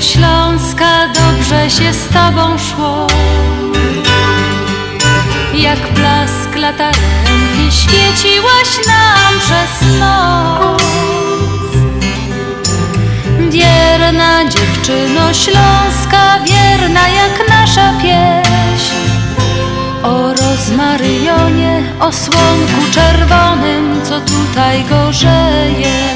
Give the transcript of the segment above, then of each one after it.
Śląska, dobrze się z tobą szło. Jak blask latarenki świeciłaś nam przez noc. Wierna dziewczyno Śląska, wierna jak nasza pieśń. O rozmaryjonie, o słonku czerwonym, co tutaj gorzeje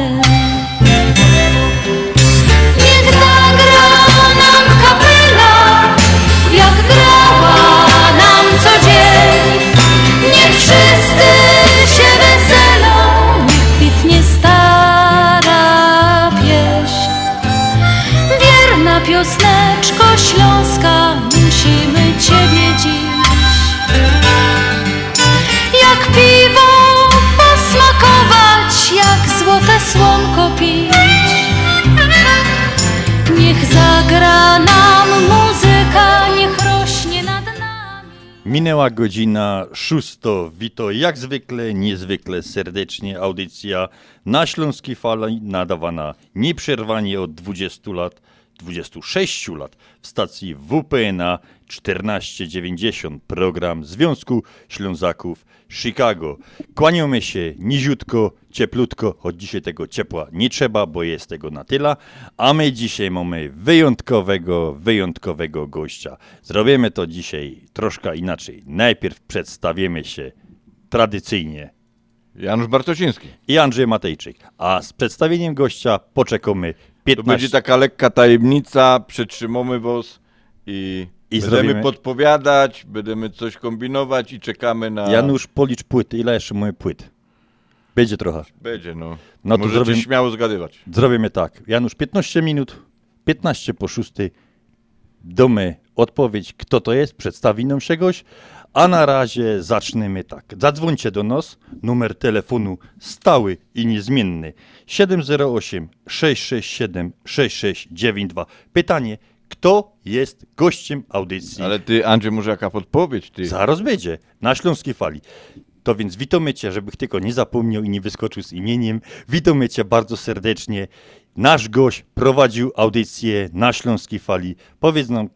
śląska, musimy Ciebie dziś Jak piwo posmakować, jak złote słonko pić Niech zagra nam muzyka, niech rośnie nad nami Minęła godzina szósto. Wito jak zwykle, niezwykle serdecznie. Audycja na Śląskiej Fali nadawana nieprzerwanie od 20 lat, 26 lat w stacji WPNA 1490. Program Związku Ślązaków Chicago. Kłaniamy się niziutko, cieplutko, choć dzisiaj tego ciepła nie trzeba, bo jest tego na tyle. A my dzisiaj mamy wyjątkowego, wyjątkowego gościa. Zrobimy to dzisiaj troszkę inaczej. Najpierw przedstawimy się tradycyjnie Janusz Bartosiński. i Andrzej Matejczyk, a z przedstawieniem gościa poczekamy To 15 będzie taka lekka tajemnica, przetrzymamy was i, I będziemy zrobimy- podpowiadać, będziemy coś kombinować i czekamy na... Janusz, policz płyty. Ile jeszcze mamy płyt? Będzie trochę. Będzie, no. No to Możecie zrobimy- śmiało zgadywać. Zrobimy tak. Janusz, 15 minut, 15 po 6. Domy odpowiedź, kto to jest, przedstawi nam się goś. A na razie zaczniemy tak. Zadzwońcie do nas. Numer telefonu stały i niezmienny 708 667 6692. Pytanie, kto jest gościem audycji? Ale ty, Andrzej, może jaka podpowiedź, ty? Zaraz będzie, na Śląskiej Fali. To więc witamy Cię, żebych tylko nie zapomniał i nie wyskoczył z imieniem. Witamy Cię bardzo serdecznie. Nasz gość prowadził audycję na Śląskiej Fali. Powiedz nam,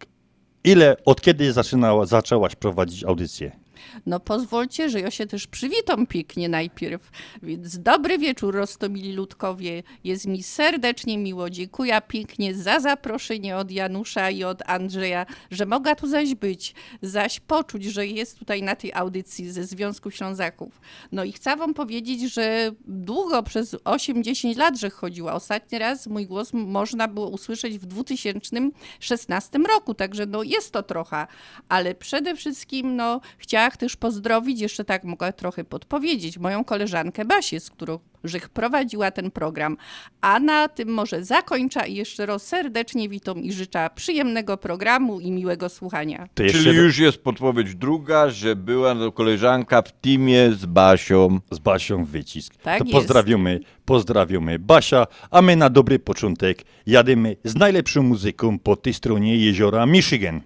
ile, od kiedy zaczynała, zaczęłaś prowadzić audycję? No pozwólcie, że ja się też przywitam pięknie najpierw. Więc dobry wieczór, Rostomili Ludkowie. Jest mi serdecznie miło. Dziękuję pięknie za zaproszenie od Janusza i od Andrzeja, że mogę tu zaś być, zaś poczuć, że jest tutaj na tej audycji ze Związku Ślązaków. No i chcę wam powiedzieć, że długo, przez 8-10 lat, że chodziła. Ostatni raz mój głos można było usłyszeć w 2016 roku, także no jest to trochę, ale przede wszystkim no chciałam też pozdrowić, jeszcze tak mogę trochę podpowiedzieć, moją koleżankę Basię, z którą żech prowadziła ten program, a na tym może zakończę i jeszcze raz serdecznie witam i życzę przyjemnego programu i miłego słuchania. Jeszcze Czyli już jest podpowiedź druga, że była to koleżanka w teamie z Basią. z Basią wycisk. Tak to jest. pozdrawiamy, pozdrawiamy Basia, a my na dobry początek jadymy z najlepszą muzyką po tej stronie jeziora Michigan.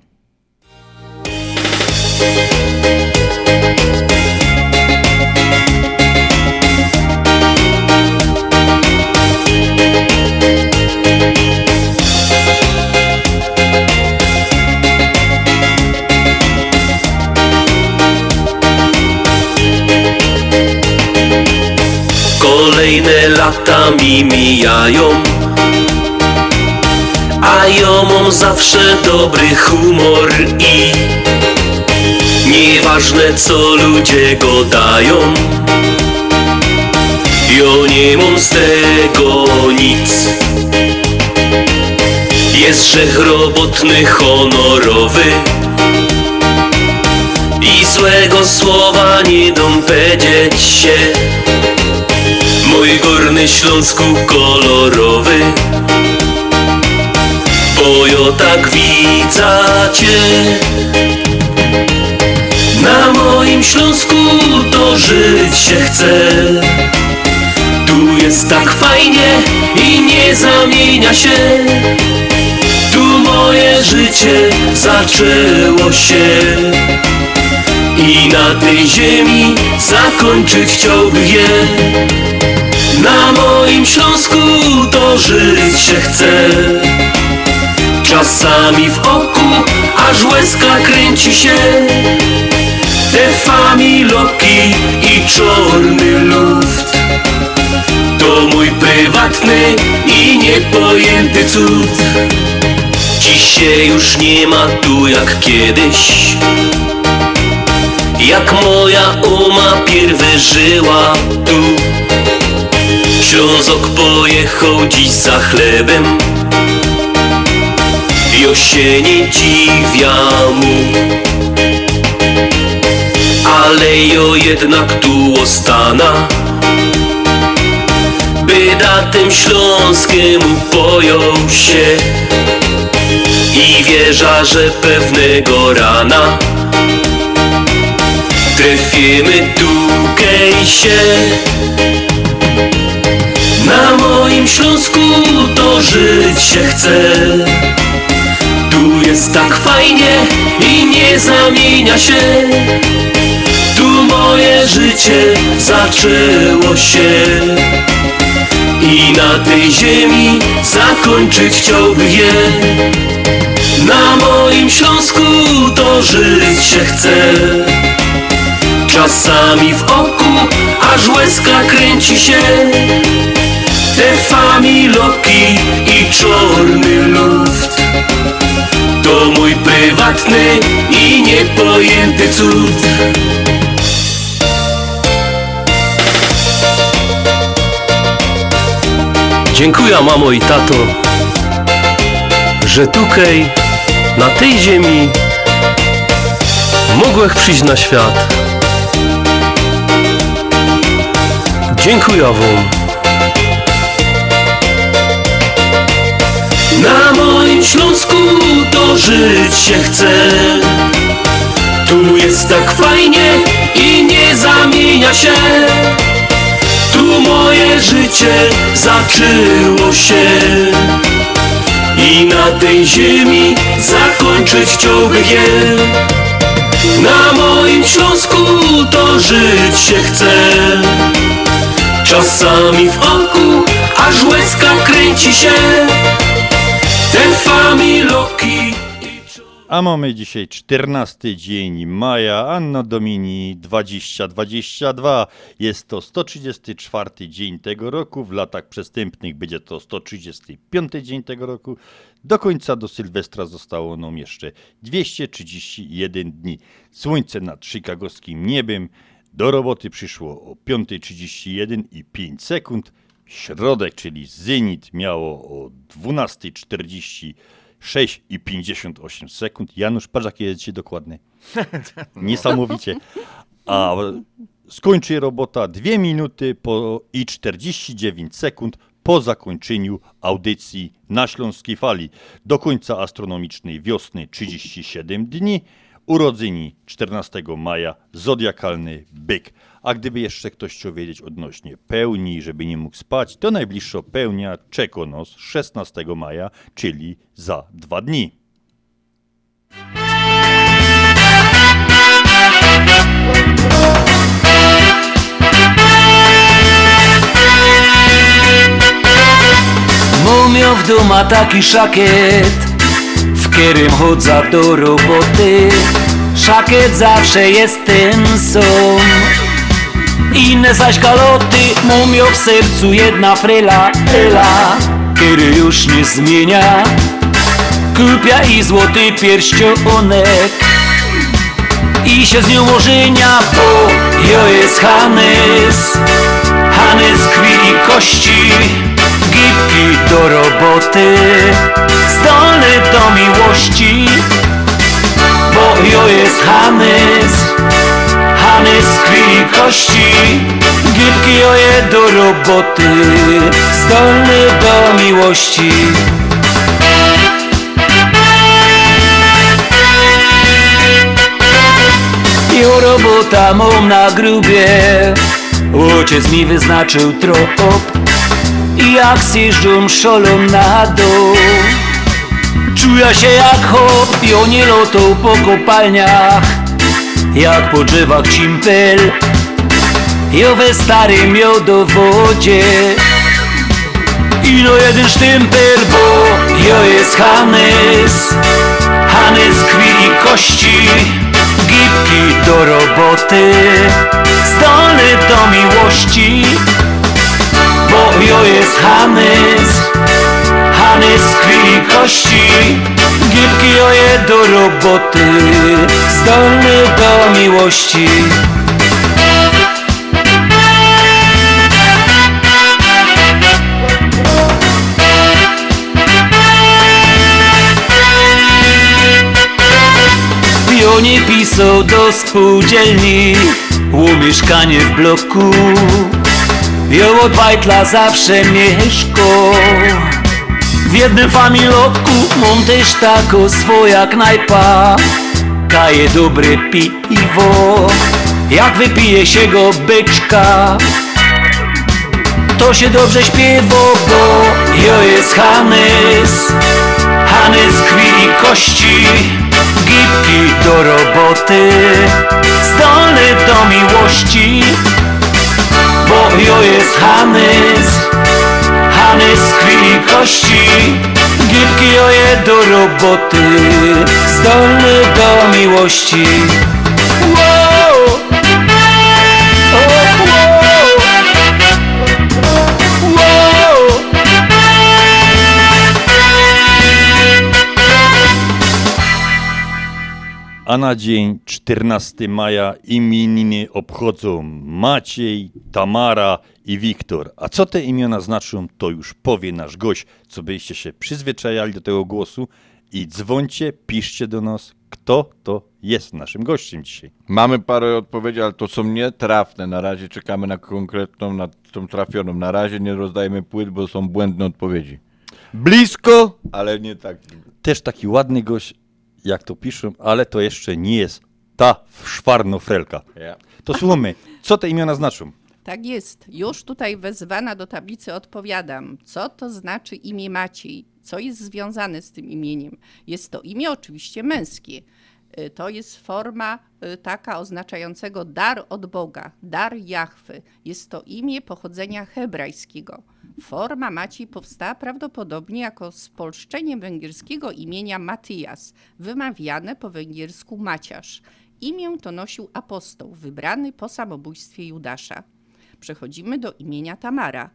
Kolejne lata mi mijają. A ja mam zawsze dobry humor i Nieważne co ludzie go dają. Ja nie mam z tego nic. Jest grzech robotny, honorowy. I złego słowa nie powiedzieć się Mój górny Śląsku kolorowy. Tak widzacie. Na moim Śląsku to żyć się chce. Tu jest tak fajnie i nie zamienia się. Tu moje życie zaczęło się. I na tej ziemi zakończyć chciałbym je Na moim Śląsku to żyć się chce. Czasami w oku aż łezka kręci się. Te familoki i czarny luft To mój prywatny i niepojęty cud. Dziś się już nie ma tu jak kiedyś. Jak moja uma pierwy żyła tu Ślązok pojechał dziś za chlebem. Jo się nie dziwia mu. Ale jo jednak tu ostana. Bydatem śląskiemu pojął się. I wierza, że pewnego rana. Trefimy tukej się Na moim Śląsku to żyć się chce. Tu jest tak fajnie i nie zamienia się. Tu moje życie zaczęło się. I na tej ziemi zakończyć chciałbym je. Na moim Śląsku to żyć się chce. Czasami w oku aż łezka kręci się Te familoki i czarny luft To mój prywatny i niepojęty cud Dziękuję mamo i tato, że tukej, na tej ziemi, mogłech przyjść na świat. Dziękuję wam. Na moim Śląsku to żyć się chce. Tu jest tak fajnie i nie zamienia się. Tu moje życie zaczęło się. I na tej ziemi zakończyć chciałbym je. Na moim Śląsku to żyć się chce. Czasami w oku aż łezka kręci się A mamy dzisiaj 14 dzień maja, Anno Domini 2022. Jest to 134 dzień tego roku. W latach przestępnych będzie to 135 dzień tego roku. Do końca do Sylwestra zostało nam jeszcze 231 dni. Słońce nad chicagowskim niebem. Do roboty przyszło o 5.31 i 5 sekund. Środek, czyli zenit, miało o 12.46 i 58 sekund. Janusz, patrz jakie jest dzisiaj dokładne. Niesamowicie. A skończy robota 2 minuty po i 49 sekund po zakończeniu audycji na Śląskiej Fali. Do końca astronomicznej wiosny 37 dni. Urodzeni 14 maja, zodiakalny byk. A gdyby jeszcze ktoś chciał wiedzieć odnośnie pełni, żeby nie mógł spać, to najbliższa pełnia czeka nas 16 maja, czyli za dwa dni. Ma taki szakiet W którym chodza do roboty Szakiet zawsze jest ten sam Inne zaś galoty Mumio w sercu jedna fryla Ela, który już nie zmienia. Kupia i złoty pierścionek I się z nią ożenia Bo jo jest Hanys Hanys krwi i kości Gipki do roboty. Zdolny do miłości Bo jo jest Hanys Zlany z krwi i kości. Gilki oje do roboty Zdolny do miłości. Jo robota mam na grubie. Ojciec mi wyznaczył trop. I jak zjeżdżam szolą na dół. Czuję się jak hop i oni lotą po kopalniach. Jak po drzewach cimpel Jo we starym miodowodzie Ino jeden sztymper, bo jo jest Hanys Hanys krwi i kości Gipki do roboty. Zdolny do miłości Bo jo jest Hanys Hanys krwi i kości. Gipki joje do roboty Zdolny do miłości. Pionie pisał do spółdzielni U mieszkanie w bloku. Od bajtla zawsze mieszko W jednym familotku mam też tako swoja knajpa Kaje dobre piwo Jak wypije się go byczka to się dobrze śpiewa, bo jo jest Hanys Hanys krwi i kości Gipki do roboty. Zdolny do miłości Bo jo jest Hanys Hanys krwi i kości Gipki joje do roboty Zdolny do miłości! A na dzień 14 maja imieniny obchodzą Maciej, Tamara i Wiktor. A co te imiona znaczą, to już powie nasz gość, co byście się przyzwyczajali do tego głosu i dzwońcie, piszcie do nas, kto to jest naszym gościem dzisiaj. Mamy parę odpowiedzi, ale to są nietrafne. Na razie czekamy na konkretną, na tą trafioną. Na razie nie rozdajemy płyt, bo są błędne odpowiedzi. Blisko, ale nie tak. Też taki ładny gość, jak to piszą, ale to jeszcze nie jest ta szwarnofrelka. To słuchamy, co te imiona znaczą? Tak jest. Już tutaj wezwana do tablicy odpowiadam. Co to znaczy imię Maciej? Co jest związane z tym imieniem? Jest to imię oczywiście męskie. Y, To jest forma y, taka oznaczającego dar od Boga, dar Jahwy. Jest to imię pochodzenia hebrajskiego. Forma Maciej powstała prawdopodobnie jako spolszczenie węgierskiego imienia Matyjas, wymawiane po węgiersku Maciarz. Imię to nosił apostoł, wybrany po samobójstwie Judasza. Przechodzimy do imienia Tamara.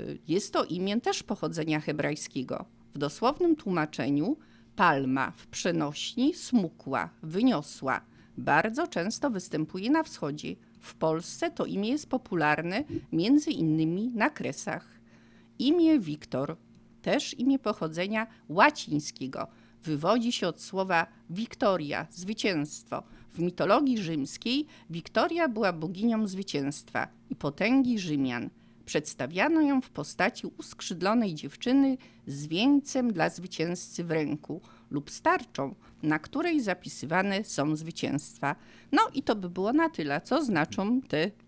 Y, Jest to imię też pochodzenia hebrajskiego. W dosłownym tłumaczeniu palma, w przenośni smukła, wyniosła. Bardzo często występuje na wschodzie. W Polsce to imię jest popularne między innymi na Kresach. Imię Wiktor, też imię pochodzenia łacińskiego, wywodzi się od słowa Wiktoria, zwycięstwo. W mitologii rzymskiej Wiktoria była boginią zwycięstwa i potęgi Rzymian. Przedstawiano ją w postaci uskrzydlonej dziewczyny z wieńcem dla zwycięzcy w ręku lub starczą, na której zapisywane są zwycięstwa. No i to by było na tyle, co znaczą te Chociaż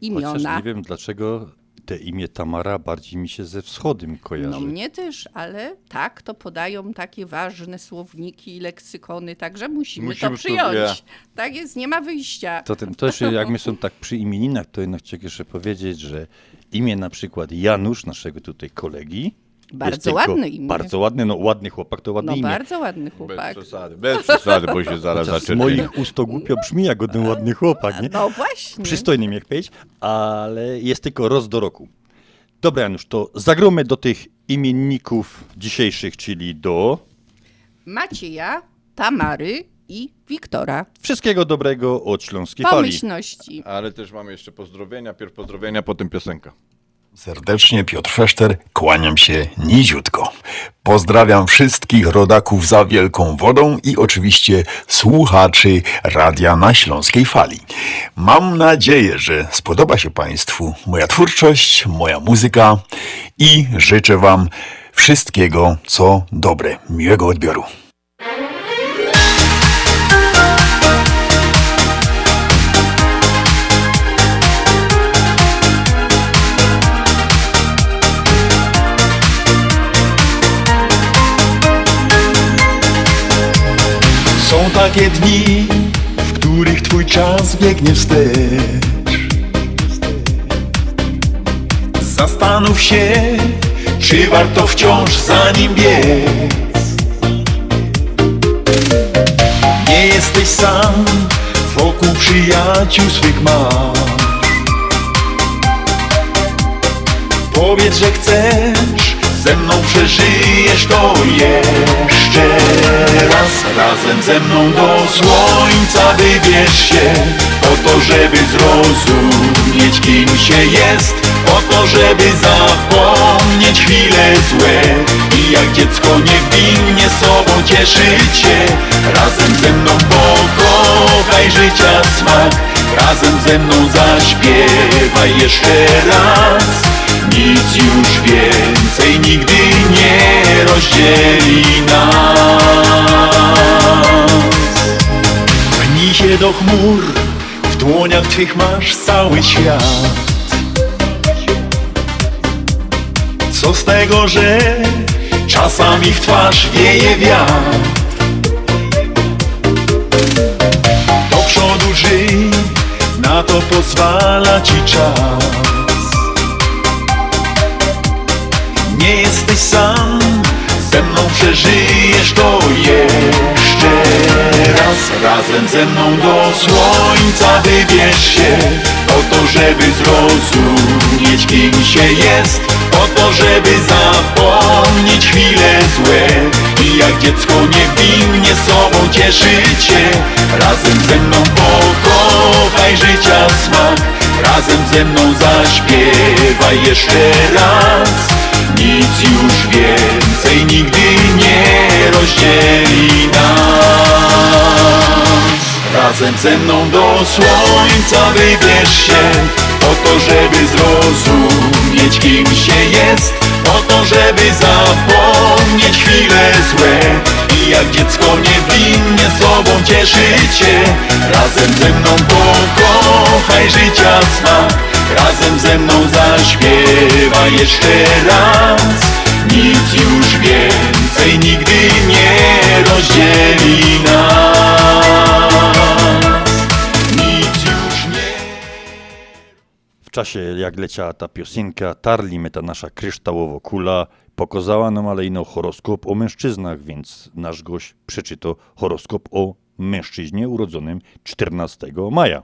imiona. nie wiem, dlaczego te imię Tamara bardziej mi się ze wschodem kojarzy. No mnie też, ale tak, to podają takie ważne słowniki i leksykony, także musimy, Musimy to to- przyjąć. ja. Tak jest, nie ma wyjścia. To też jak my są tak przy imieninach, to jednak chcę jeszcze powiedzieć, że imię na przykład Janusz, naszego tutaj kolegi. Bardzo ładne imię. Bardzo ładne, no ładny chłopak to ładne No imię. bardzo ładny Bez chłopak. przesady, bez przesady, bo się zaraz Chociaż z moich ust to głupio brzmi jak ten ładny chłopak, nie? No właśnie. Przystojny jak powiedzieć, ale jest tylko roz do roku. Dobra Janusz, to zagromy do tych imienników dzisiejszych, czyli do Macieja, Tamary i Wiktora. wszystkiego dobrego od Śląskiej Fali. Pomyślności. Ale też mamy jeszcze pozdrowienia, pierw pozdrowienia, potem piosenka. Serdecznie Piotr Feszter, kłaniam się niziutko. Pozdrawiam wszystkich rodaków za Wielką Wodą i oczywiście słuchaczy Radia na Śląskiej Fali. Mam nadzieję, że spodoba się Państwu moja twórczość, moja muzyka i życzę Wam wszystkiego, co dobre. Miłego odbioru. Takie dni, w których twój czas biegnie wstecz. Zastanów się, czy warto wciąż za nim biec. Nie jesteś sam, wokół przyjaciół swych masz. Powiedz, że chcesz, ze mną przeżyjesz to jeszcze raz. Razem ze mną do słońca wybierz się Po to, żeby zrozumieć kim się jest Po to, żeby zapomnieć chwile złe. I jak dziecko niewinnie sobą cieszyć się. Razem ze mną pokochaj życia smak. Razem ze mną zaśpiewaj jeszcze raz. Nic już więcej nigdy nie rozdzieli nas. Pnij się do chmur, w dłoniach Twych masz cały świat Co z tego, że czasami w twarz wieje wiatr? Do przodu żyj, na to pozwala Ci czas. Nie jesteś sam Ze mną przeżyjesz to jeszcze raz Razem ze mną do słońca wybierz się. Po to, żeby zrozumieć kim się jest. Po to, żeby zapomnieć chwile złe. I jak dziecko niewinnie sobą cieszyć się Razem ze mną pokochaj życia smak. Razem ze mną zaśpiewaj jeszcze raz nic już więcej nigdy nie rozdzieli nas Razem ze mną do słońca wybierz się. Po to, żeby zrozumieć kim się jest. Po to, żeby zapomnieć chwile złe. I jak dziecko niewinnie sobą cieszyć się Razem ze mną pokochaj życia smak Razem ze mną zaśpiewa jeszcze raz. Nic już więcej nigdy nie rozdzieli nas czasie, jak leciała ta piosenka, tarli mnie ta nasza kryształowo kula, pokazała nam alejno horoskop o mężczyznach, więc nasz gość przeczytał horoskop o mężczyźnie urodzonym 14 maja.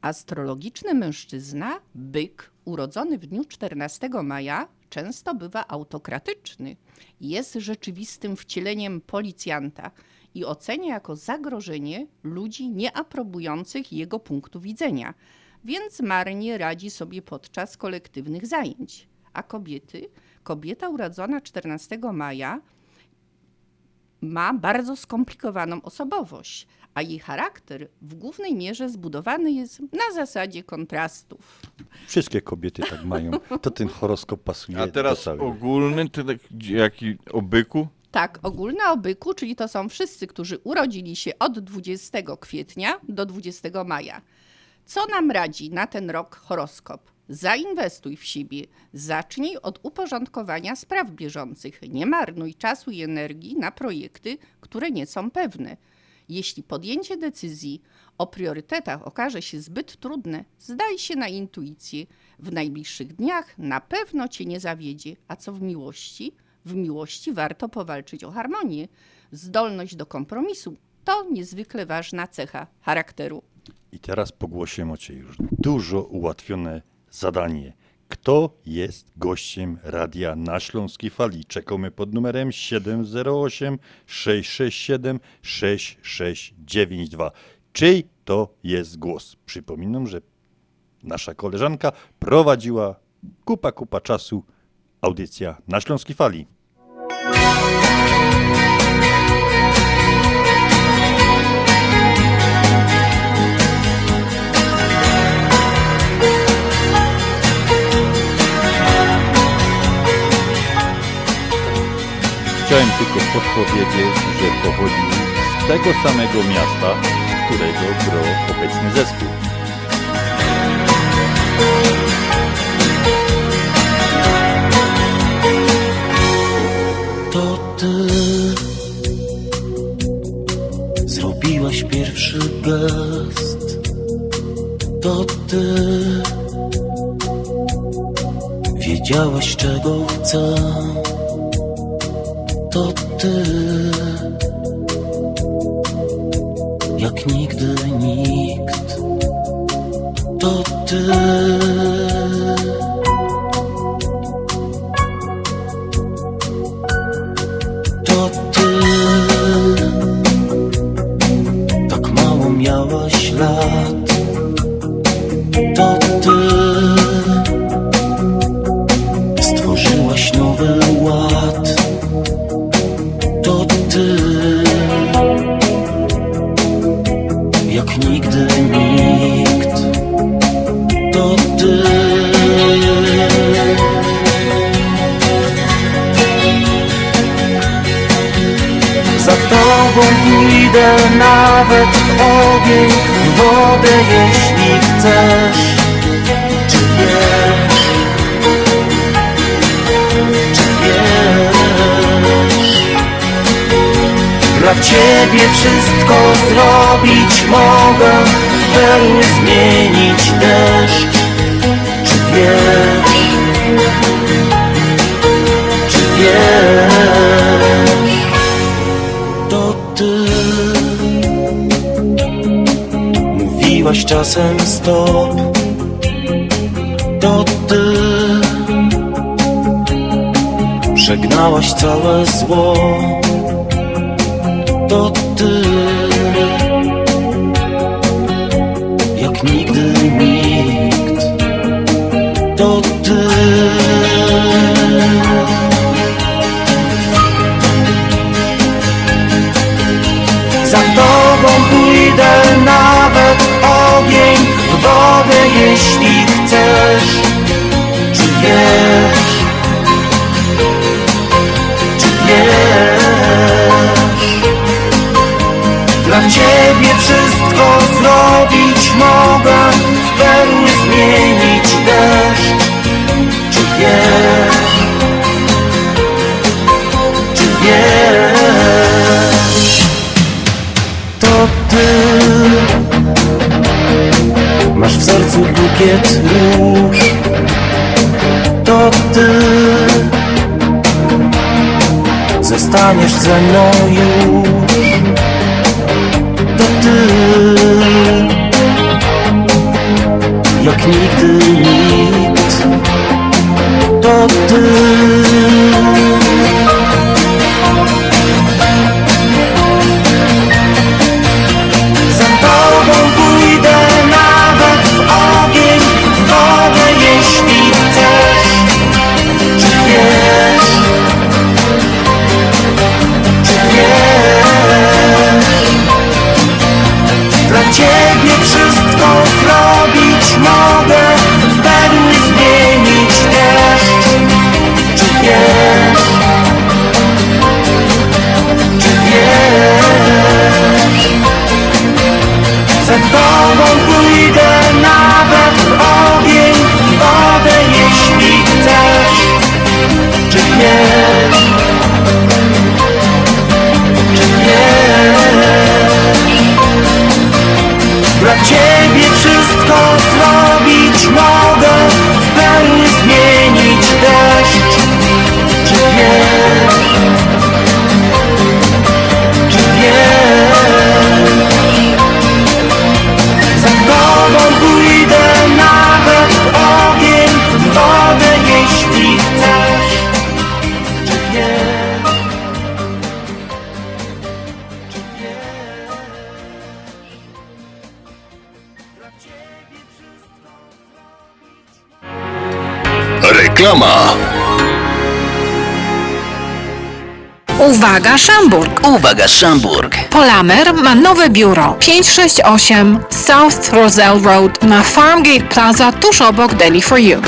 Astrologiczny mężczyzna, byk, urodzony w dniu 14 maja, często bywa autokratyczny. Jest rzeczywistym wcieleniem policjanta i ocenia jako zagrożenie ludzi nieaprobujących jego punktu widzenia, więc marnie radzi sobie podczas kolektywnych zajęć. A kobiety? Kobieta urodzona 14 maja ma bardzo skomplikowaną osobowość, a jej charakter w głównej mierze zbudowany jest na zasadzie kontrastów. Wszystkie kobiety tak mają. To ten horoskop pasuje A teraz ogólny, to tak, jaki o byku? Tak, ogólna o byku, czyli to są wszyscy, którzy urodzili się od 20 kwietnia do 20 maja. Co nam radzi na ten rok horoskop? Zainwestuj w siebie. Zacznij od uporządkowania spraw bieżących. Nie marnuj czasu i energii na projekty, które nie są pewne. Jeśli podjęcie decyzji o priorytetach okaże się zbyt trudne, zdaj się na intuicję. W najbliższych dniach na pewno cię nie zawiedzie. A co w miłości? W miłości warto powalczyć o harmonię. Zdolność do kompromisu to niezwykle ważna cecha charakteru. I teraz pogłosimy Cię już dużo ułatwione zadanie. Kto jest gościem radia na Śląskiej Fali? Czekamy pod numerem 708 667 6692. Czyj to jest głos? Przypominam, że nasza koleżanka prowadziła kupa, kupa czasu audycja na Śląskiej Fali. Uzyskałem tylko podpowiedź, że pochodził z tego samego miasta, z którego gro obecny zespół. To ty zrobiłaś pierwszy gest. To ty wiedziałaś czego chcę to ty. Jak nigdy nikt To ty. I know you reklama. Uwaga Szamburg! Uwaga Szamburg! Polamer ma nowe biuro 568 South Roselle Road na Farmgate Plaza tuż obok Deli for You.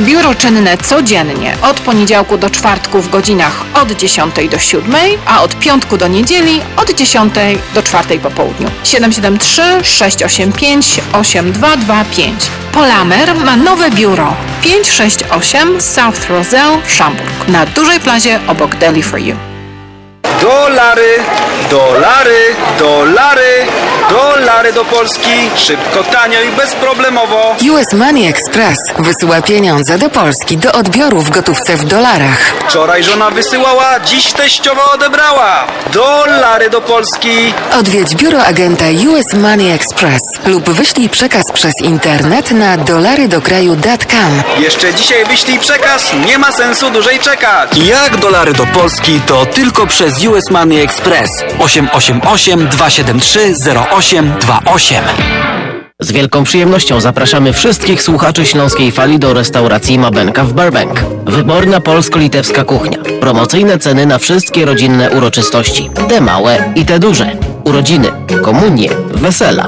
Biuro czynne codziennie od poniedziałku do czwartku w godzinach od 10 do 7, a od piątku do niedzieli od 10 do 4 po południu. 773 685 8225 Polamer ma nowe biuro 568 South Roselle, Shamburg na dużej plazie obok Deli for You. Dolary, dolary, dolary, dolary do Polski. Szybko, tanio i bezproblemowo. US Money Express wysyła pieniądze do Polski do odbioru w gotówce w dolarach. Wczoraj żona wysyłała, dziś teściowa odebrała. Dolary do Polski. Odwiedź biuro agenta US Money Express lub wyślij przekaz przez internet na dolarydokraju.com. Jeszcze dzisiaj wyślij przekaz, nie ma sensu dłużej czekać. Jak dolary do Polski to tylko przez US Money Express 888 273 0828. Z wielką przyjemnością zapraszamy wszystkich słuchaczy Śląskiej Fali do restauracji Mabenka w Burbank. Wyborna polsko-litewska kuchnia. Promocyjne ceny na wszystkie rodzinne uroczystości. Te małe i te duże. Urodziny, komunie, wesela,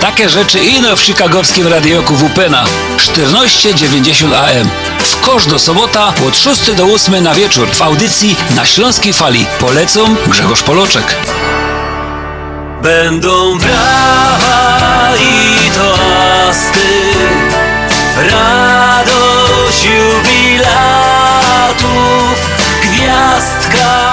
takie rzeczy ino w chicagowskim radioku WPNA 1490 AM. W kosz do sobota od 6 do 8 na wieczór w audycji na Śląskiej Fali. Polecą Grzegorz Poloczek. Będą brawa i toasty, radość jubilatów, gwiazdka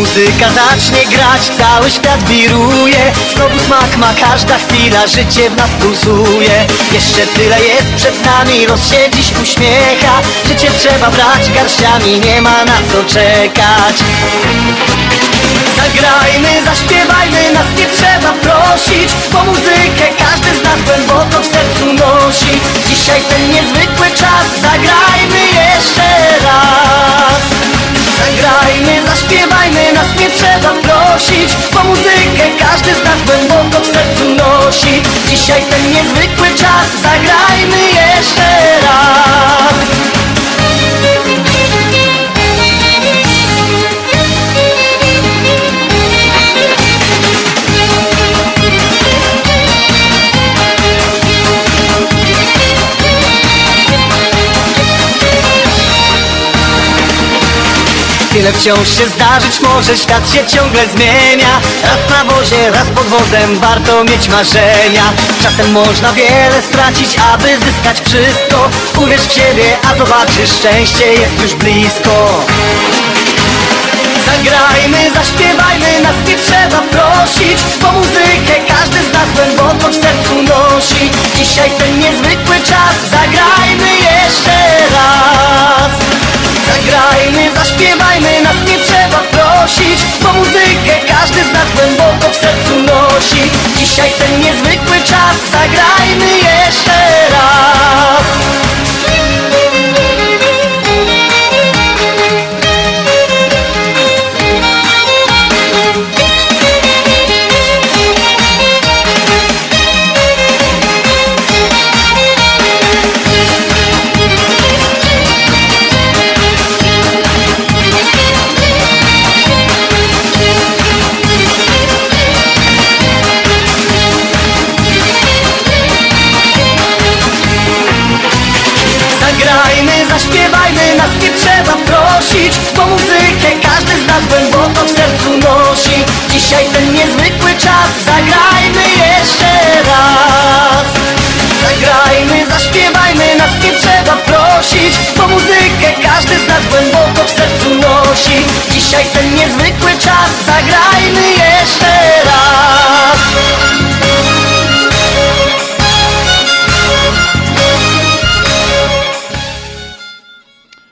muzyka zacznie grać, cały świat wiruje. Znowu smak ma każda chwila, życie w nas pulsuje. Jeszcze tyle jest przed nami, los się dziś uśmiecha. Życie trzeba brać garściami, nie ma na co czekać. Zagrajmy, zaśpiewajmy, nas nie trzeba prosić Bo muzykę każdy z nas głęboko w sercu nosi. Dzisiaj ten niezwykły czas, zagrajmy jeszcze raz Zagrajmy, zaśpiewajmy, nas nie trzeba prosić Bo muzykę każdy z nas głęboko w sercu nosi. Dzisiaj ten niezwykły czas, zagrajmy jeszcze raz Tyle wciąż się zdarzyć może, świat się ciągle zmienia. Raz na wozie, raz pod wozem, warto mieć marzenia. Czasem można wiele stracić, aby zyskać wszystko. Uwierz w siebie, a zobaczysz, szczęście jest już blisko Zagrajmy, zaśpiewajmy, nas nie trzeba prosić Bo muzykę każdy z nas głęboko w sercu nosi. Dzisiaj ten niezwykły czas, zagrajmy jeszcze raz. Zagrajmy, zaśpiewajmy, nas nie trzeba prosić Bo muzykę każdy z nas głęboko w sercu nosi. Dzisiaj ten niezwykły czas, zagrajmy jeszcze raz prosić Bo muzykę. Każdy z nas głęboko w sercu nosi. Dzisiaj ten niezwykły czas, zagrajmy jeszcze raz. Zagrajmy, zaśpiewajmy, nas nie trzeba prosić Bo muzykę. Każdy z nas głęboko w sercu nosi. Dzisiaj ten niezwykły czas, zagrajmy jeszcze raz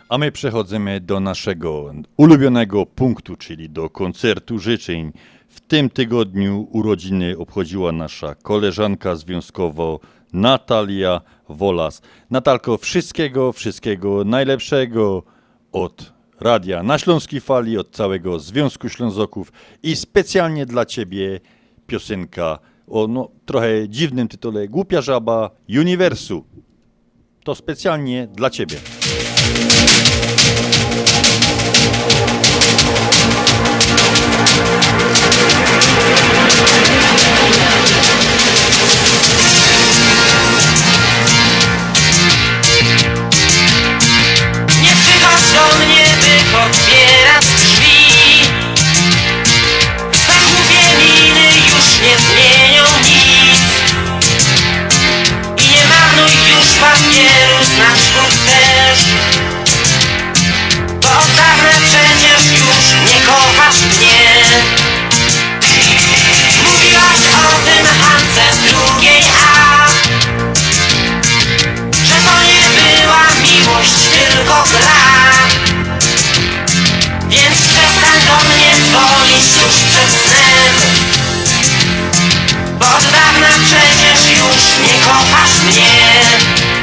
A my przechodzimy do naszego ulubionego punktu, czyli do koncertu życzeń. W tym tygodniu urodziny obchodziła nasza koleżanka związkowo Natalia Wolas. Natalko, wszystkiego, wszystkiego najlepszego od radia na Śląskiej Fali, od całego Związku Ślązoków i specjalnie dla Ciebie piosenka o no, trochę dziwnym tytule Głupia Żaba Uniwersu. To specjalnie dla Ciebie. Nie nie kochasz mnie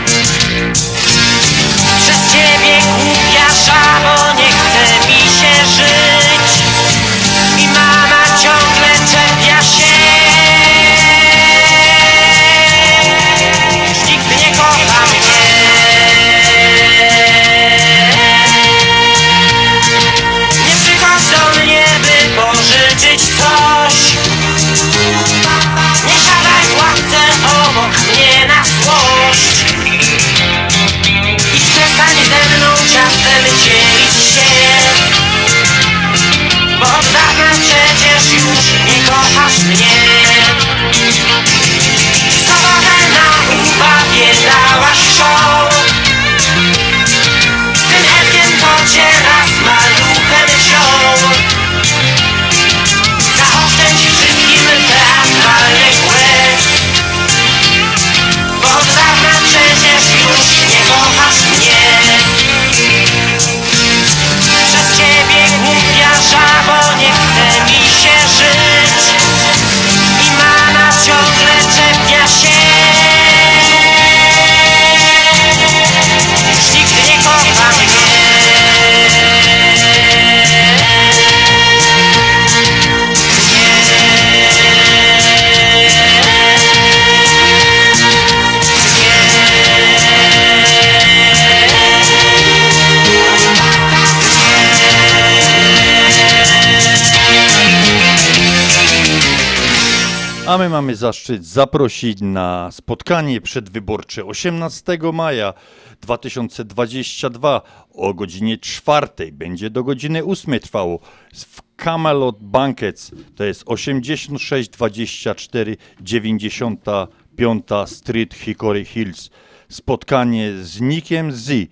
zaszczyt zaprosić na spotkanie przedwyborcze 18 maja 2022 o godzinie 4. Będzie do godziny 8 trwało w Camelot Bankets. To jest 8624 95 Street Hickory Hills. Spotkanie z Nikiem Z,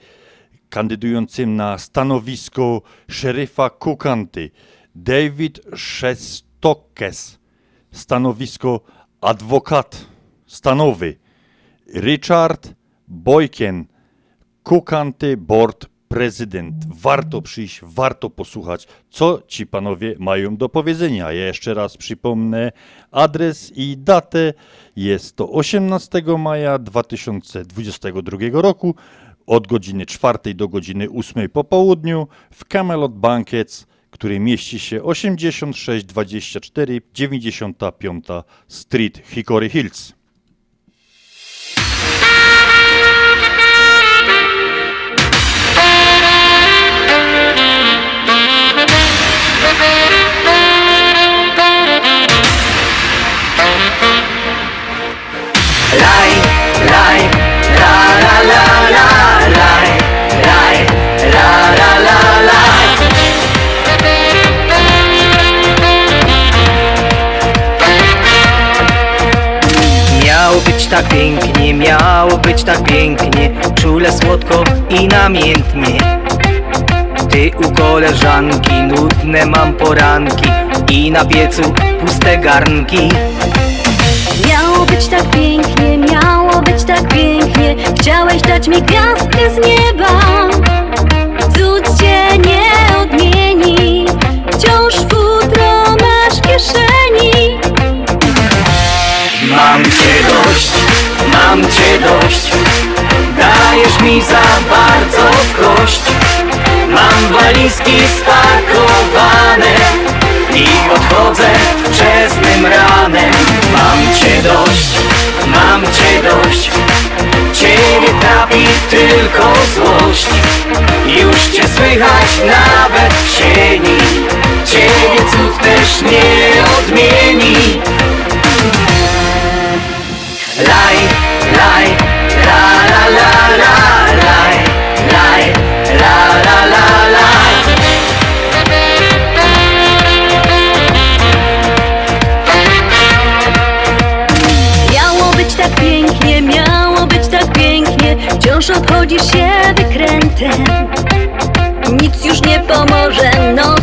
kandydującym na stanowisko szeryfa Kukanty. David Szestokes stanowisko adwokat stanowy Richard Boyken, Kukanty Board Prezydent. Warto przyjść, warto posłuchać, co ci panowie mają do powiedzenia. Ja jeszcze raz przypomnę adres i datę. Jest to 18 maja 2022 roku od godziny 4 do godziny 8 po południu w Camelot Bankets który mieści się 8624 95 Street Hickory Hills. Laj, laj, la la la la tak pięknie, miało być tak pięknie Czule, słodko i namiętnie. Ty u koleżanki, nudne mam poranki I na piecu puste garnki. Miało być tak pięknie, miało być tak pięknie Chciałeś dać mi gwiazdkę z nieba. Cud cię nie odmieni Wciąż futro masz w kieszeni. Mam cię dość, mam cię dość. Dajesz mi za bardzo kość. Mam walizki spakowane I odchodzę wczesnym ranem. Mam cię dość, mam cię dość. Ciebie trapi tylko złość. Już cię słychać nawet w sieni Ciebie cud też nie odmieni Laj, laj, la la la la laj, laj, la la la laj. Miało być tak pięknie, miało być tak pięknie Wciąż obchodzisz się wykrętem. Nic już nie pomoże, noc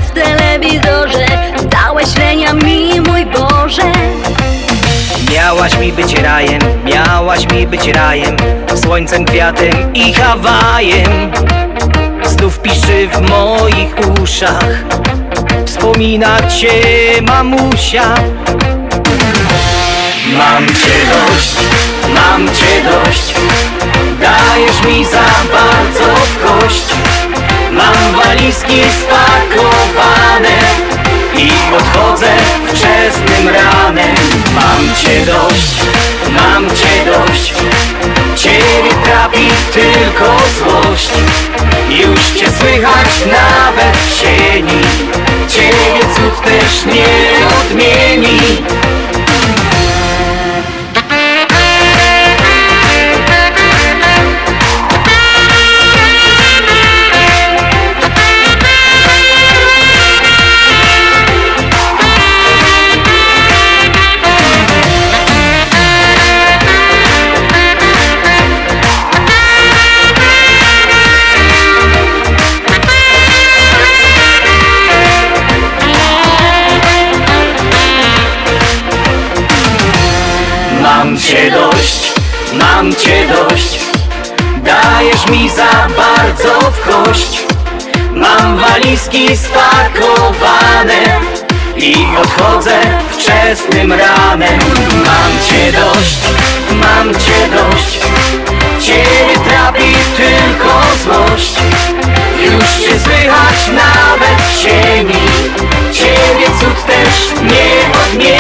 Miałaś mi być rajem, miałaś mi być rajem Słońcem, kwiatem i Hawajem. Znów piszczy w moich uszach Wspomina cię mamusia. Mam cię dość, mam cię dość Dajesz mi za bardzo w kość Mam walizki spakowane I odchodzę wczesnym ranem. Mam cię dość, mam cię dość. Ciebie trapi tylko złość. Już cię słychać nawet w sieni. Ciebie cud też nie odmieni cię dość, mam cię dość. Dajesz mi za bardzo w kość. Mam walizki spakowane I odchodzę wczesnym ranem. Mam cię dość, mam cię dość. Ciebie trapi tylko złość. Już cię słychać nawet w sieni. Ciebie cud też nie odmieni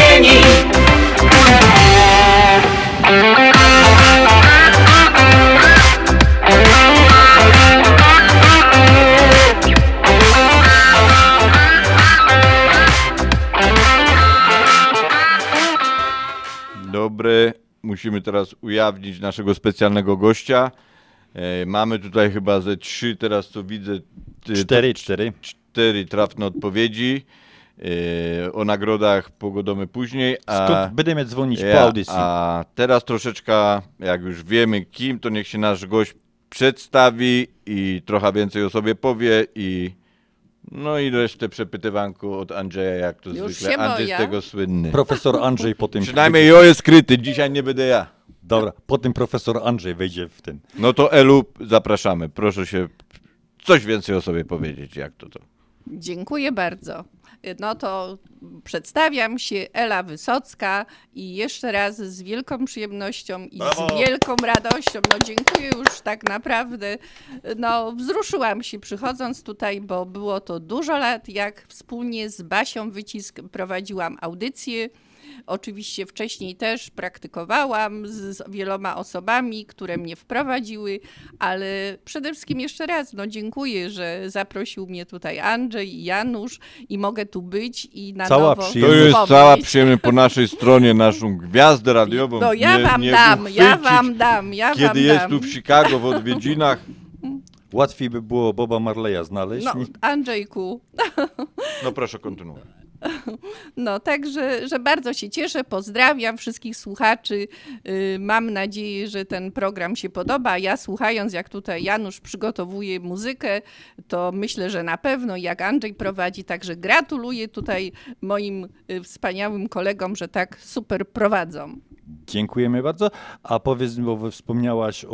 musimy teraz ujawnić naszego specjalnego gościa. E, mamy tutaj chyba ze trzy, teraz co widzę. Cztery, cztery. Cztery trafne odpowiedzi. E, o nagrodach pogodomy później. A, Skąd będziemy dzwonić po audycji? A teraz troszeczkę, jak już wiemy kim, to niech się nasz gość przedstawi i trochę więcej o sobie powie i no i resztę przepytywanku od Andrzeja, jak to Już zwykle. się Andrzej boję. z tego słynny. Profesor Andrzej po tym... Przynajmniej jo jest skryty, dzisiaj nie będę ja. Dobra, potem profesor Andrzej wejdzie w ten. No to Elu, zapraszamy. Proszę się coś więcej o sobie powiedzieć, jak to to. Dziękuję bardzo. No to przedstawiam się Ela Wysocka i jeszcze raz z wielką przyjemnością i Brawo. z wielką radością, no dziękuję już tak naprawdę, no wzruszyłam się przychodząc tutaj, bo było to dużo lat, jak wspólnie z Basią Wycisk prowadziłam audycję. Oczywiście wcześniej też praktykowałam z, wieloma osobami, które mnie wprowadziły, ale przede wszystkim jeszcze raz no dziękuję, że zaprosił mnie tutaj Andrzej i Janusz i mogę tu być i na Cała nowo To jest wspomnieć. cała przyjemność po naszej stronie, naszą gwiazdę radiową. No ja nie- wam nie dam, ja wam dam, ja Kiedy wam jest dam. tu w Chicago w odwiedzinach. Łatwiej by było Boba Marleya znaleźć. No, Andrzejku. No proszę kontynuować. No, także, że bardzo się cieszę, pozdrawiam wszystkich słuchaczy. Yy, Mam nadzieję, że ten program się podoba. Ja słuchając, jak tutaj Janusz przygotowuje muzykę, to myślę, że na pewno jak Andrzej prowadzi, także gratuluję tutaj moim y, wspaniałym kolegom, że tak super prowadzą. Dziękujemy bardzo. A powiedz, bo wspomniałaś o,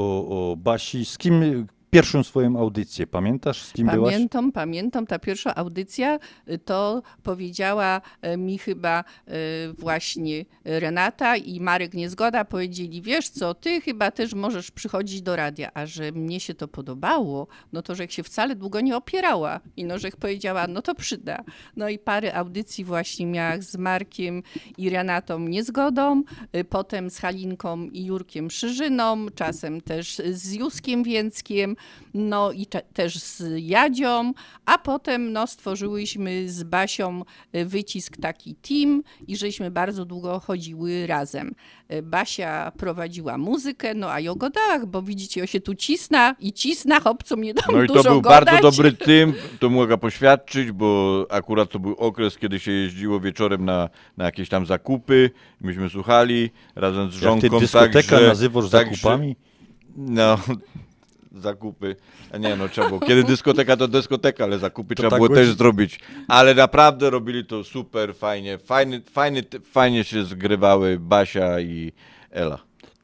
o Basi, z kim pierwszą swoją audycję. Pamiętasz, z kim byłaś? Pamiętam, pamiętam, ta pierwsza audycja y, to powiedziała y, mi chyba y, właśnie Renata i Marek Niezgoda powiedzieli, wiesz co, ty chyba też możesz przychodzić do radia, a że mnie się to podobało, no to że się wcale długo nie opierała i no, że powiedziała, no to przyda. No i parę audycji właśnie miała z Markiem i Renatą Niezgodą, potem z Halinką i Jurkiem Szyżyną, czasem też z Juskiem Więckiem, no i też z Jadzią, a potem no, stworzyłyśmy z Basią y, wycisk taki team i żeśmy bardzo długo chodziły razem. Y, Basia prowadziła muzykę, no a ja gadałach, bo widzicie, ja się tu cisna i cisna, chłopcu mnie tam No i dużo to był gadać. bardzo dobry tym, to mogę poświadczyć, bo akurat to był okres, kiedy się jeździło wieczorem na, na jakieś tam zakupy. Myśmy słuchali razem z Jak żonką. ty dyskotekę także- nazywasz także- zakupami? No, zakupy. A nie, no trzeba było. Kiedy dyskoteka, to dyskoteka, ale zakupy To trzeba tak było będzie. też zrobić. Ale naprawdę robili to super fajnie. Fajny, fajny, fajnie się zgrywały Basia i Ela.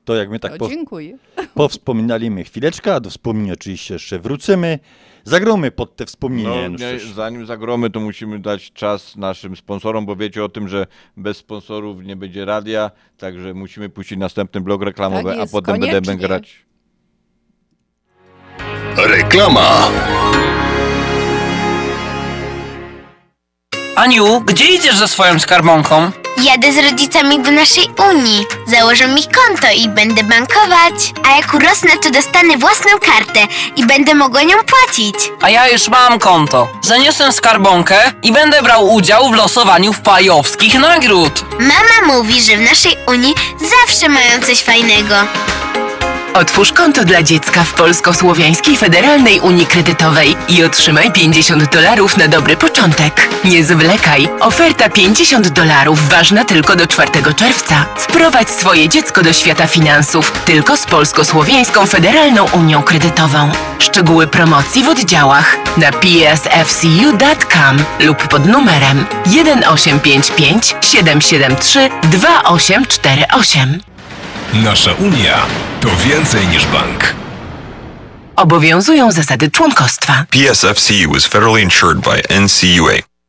To jak my tak po, powspominaliśmy chwileczkę, a do wspomnień oczywiście jeszcze wrócimy. Zagromy pod te wspomnienia. No, nie, zanim zagromy, to musimy dać czas naszym sponsorom, bo wiecie o tym, że bez sponsorów nie będzie radia, także musimy puścić następny blok reklamowy, Tak jest, a potem koniecznie. będziemy grać. Reklama. Aniu, gdzie idziesz ze swoją skarbonką? Jadę z rodzicami do naszej Unii. Założę mi konto i będę bankować. A jak urosnę, to dostanę własną kartę i będę mogła nią płacić. A ja już mam konto. Zaniosę skarbonkę i będę brał udział w losowaniu wpajowskich nagród. Mama mówi, że w naszej Unii zawsze mają coś fajnego. Otwórz konto dla dziecka w Polsko-Słowiańskiej Federalnej Unii Kredytowej i otrzymaj 50 dolarów na dobry początek. Nie zwlekaj. Oferta 50 dolarów ważna tylko do 4 czerwca. Wprowadź swoje dziecko do świata finansów tylko z Polsko-Słowiańską Federalną Unią Kredytową. Szczegóły promocji w oddziałach na psfcu.com lub pod numerem 1855 773 2848. Nasza Unia to więcej niż bank. Obowiązują zasady członkostwa. PSFCU is federally insured by NCUA.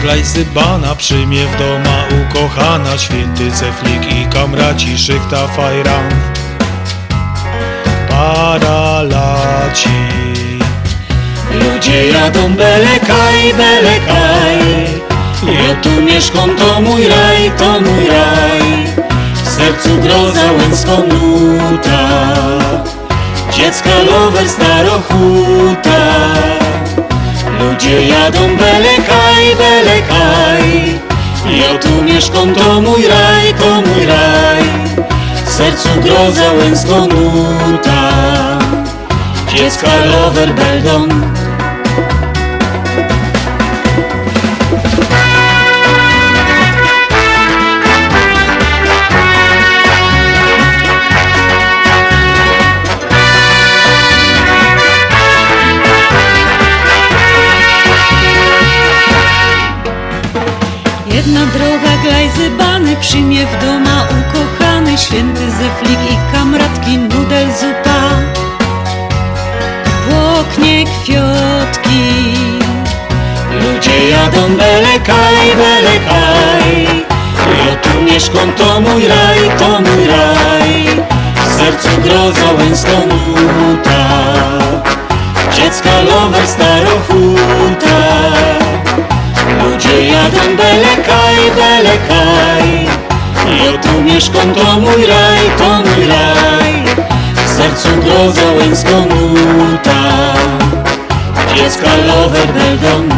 droga glajsybana przyjmie w doma ukochana Święty ceflik i kamraci szykta fajran. Paralaci. Ludzie jadą belekaj, belekaj. Ja tu mieszkam, to mój raj, to mój raj. W sercu sercu groza łęcką nuta. Dziecka lover starochuta Ludzie jadą belekaj, belekaj Ja tu mieszkam, to mój raj, to mój raj. W sercu groza łęcką nuta Dziecka lover beldą Mieszkam, to mój raj, to mój raj. W sercu groza łęcką nuta. Dziecka lover starochuta. Ludzie jadą belekaj, belekaj. Ja tu mieszkam, to mój raj, to mój raj. W sercu groza łęcką nuta. Dziecka lover beldą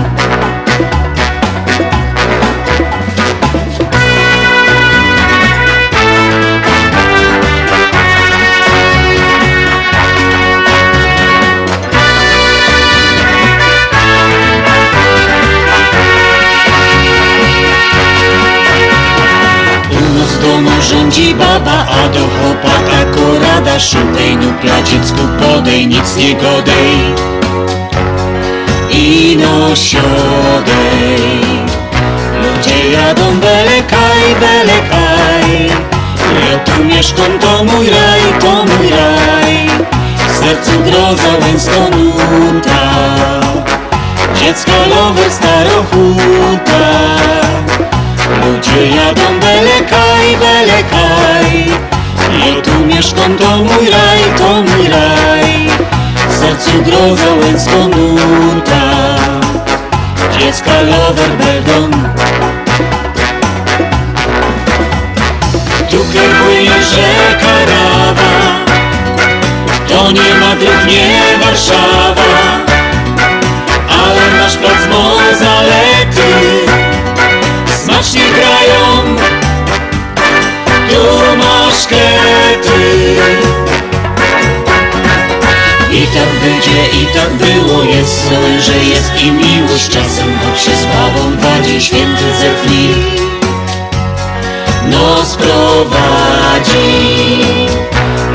rządzi baba, a do chłopaka korada Szukaj nupla dziecku podej, nic nie godej. I no siodej Ludzie jadą belekaj, belekaj Ja tu mieszkam, to mój raj, to mój raj. W sercu groza łęcką nuta. Dziecka lover starochuta Ludzie jadą belekaj, belekaj. Ja tu mieszkam, to mój raj, to mój raj. W sercu groza łęcką nuta Dziecka lover beldą Tu płynie rzeka Rawa. To nie Madryt, nie Warszawa. Ale nasz plac ma zalety Smacznie grają. Tu masz kety. I tak będzie, i tak było. Jest co, że jest i miłość. Czasem choć się z babą wadzi Święty zeflik Nos prowadzi.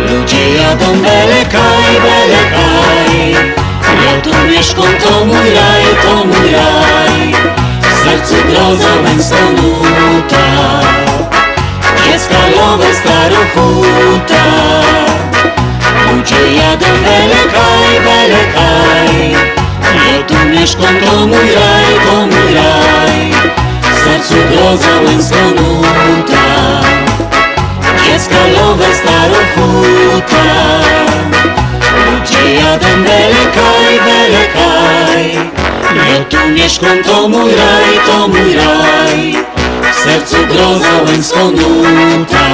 Ludzie jadą belekaj, belekaj Ja tu mieszkam, to mój raj, to mój raj sercu groza łęcka nuta Dziecka lowe starochuta. Ludzie jadą belekaj, belekaj. Ja tu mieszkam, to mój raj, to mój raj. W sercu groza łęcka nuta Dziecka lowe starochuta. Ludzie jadą belekaj, belekaj Ja tu mieszkam, to mój raj, to mój raj. W sercu groza łęcką nuta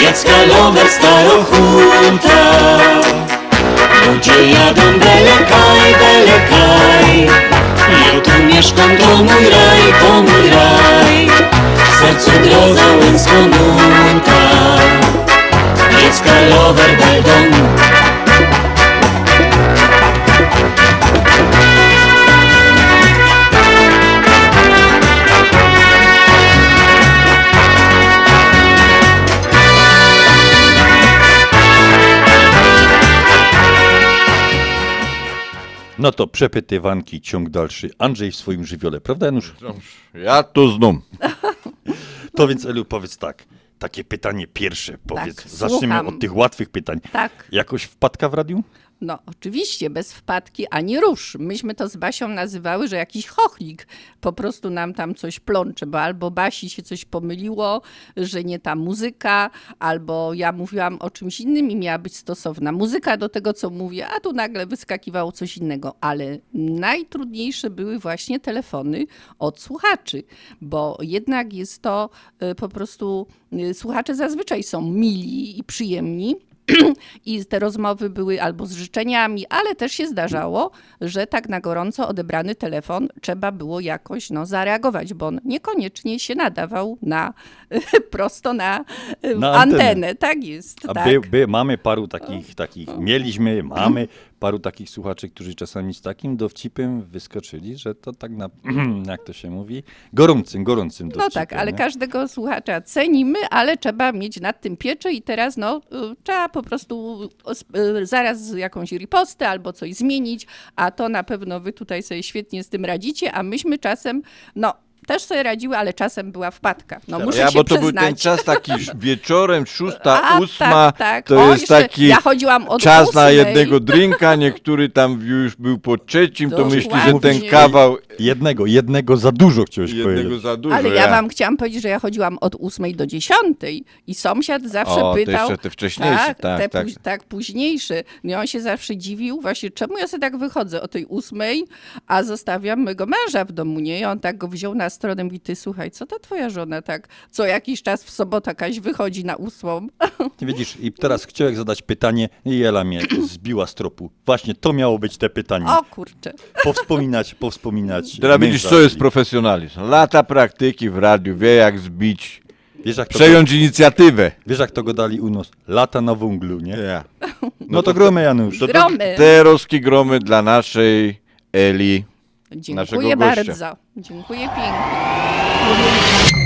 Dziecka lover starochuta. Ludzie jadą belekaj, belekaj. Ja tu mieszkam, to mój raj, to mój raj. W sercu groza łęcką nuta Dziecka lover beldą No to przepytywanki, ciąg dalszy. Andrzej w swoim żywiole, prawda Janusz? Ja to znam. To więc Elu, powiedz tak. Takie pytanie pierwsze, powiedz. Tak, Zaczniemy słucham. od tych łatwych pytań. Tak. Jakoś wpadka w radiu? No, oczywiście, bez wpadki ani rusz. Myśmy to z Basią nazywały, że jakiś chochlik po prostu nam tam coś plącze, bo albo Basi się coś pomyliło, że nie ta muzyka, albo ja mówiłam o czymś innym i miała być stosowna muzyka do tego, co mówię, a tu nagle wyskakiwało coś innego. Ale najtrudniejsze były właśnie telefony od słuchaczy, bo jednak jest to y, po prostu, y, słuchacze zazwyczaj są mili i przyjemni. I te rozmowy były albo z życzeniami, ale też się zdarzało, że tak na gorąco odebrany telefon trzeba było jakoś no, zareagować, bo on niekoniecznie się nadawał na prosto na, Na antenę. antenę. Tak jest. Tak. by, by, mamy paru takich, takich, mieliśmy, mamy paru takich słuchaczy, którzy czasami z takim dowcipem wyskoczyli, że to tak na, jak to się mówi, gorącym, gorącym No dowcipem. tak, ale nie? każdego słuchacza cenimy, ale trzeba mieć nad tym pieczę i teraz no, y, trzeba po prostu y, zaraz jakąś ripostę albo coś zmienić, a to na pewno wy tutaj sobie świetnie z tym radzicie, a myśmy czasem, no też sobie radziły, ale czasem była wpadka. No muszę ja, się bo to przyznać. był ten czas taki wieczorem, szósta, A, ósma, tak, tak. to O, jest taki ja chodziłam od czas na ósmej. jednego drinka, niektóry tam już był po trzecim, to myśli, że ten kawał Jednego, jednego za dużo chciałeś jednego powiedzieć. za dużo. Ale ja wam chciałam powiedzieć, że ja chodziłam od 8 do 10 i sąsiad zawsze O, to pytał. jeszcze te wcześniejsze, tak, tak, te tak. Póź, tak, późniejszy. No on się zawsze dziwił, właśnie czemu ja sobie tak wychodzę o tej 8, a zostawiam mego męża w domu, nie? I on tak go wziął na stronę i mówi, ty słuchaj, co ta twoja żona tak co jakiś czas w sobotę jakaś wychodzi na 8? Ty widzisz, i teraz chciałem zadać pytanie i Jela mnie zbiła z tropu. Właśnie to miało być te pytanie. O kurczę. Powspominać, powspominać. Teraz widzisz, co jest profesjonalizm. Lata praktyki w radiu, wie jak zbić, Wiesz, jak to przejąć go- inicjatywę. Wiesz, jak to go dali u nas? Lata na węglu, nie? Ja. No, to gromy, Janusz. To, to Gromy. te roski gromy dla naszej Eli, naszego Dziękuję gościa. bardzo. Dziękuję pięknie.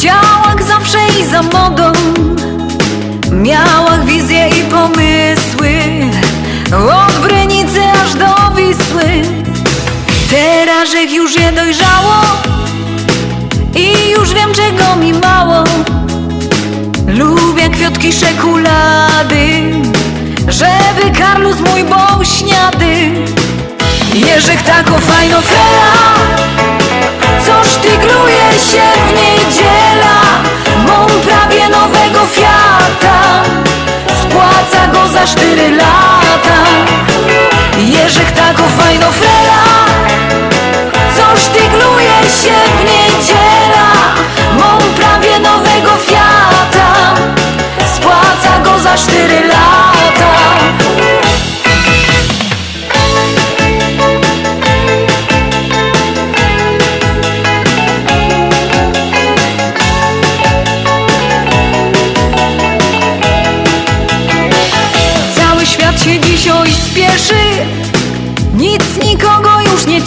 Chciała jak zawsze i za modą Miała wizje i pomysły Od Brynicy aż do Wisły. Teraz już je dojrzało I już wiem czego mi mało. Lubię kwiatki szekulady Żeby Karlus mój był śniady Jerzek tako fajno frela Co sztygluje się w niedziela Mam prawie nowego Fiata. Spłaca go za cztery lata. Jerzek tako fajno frela Co sztygluje się w niedziela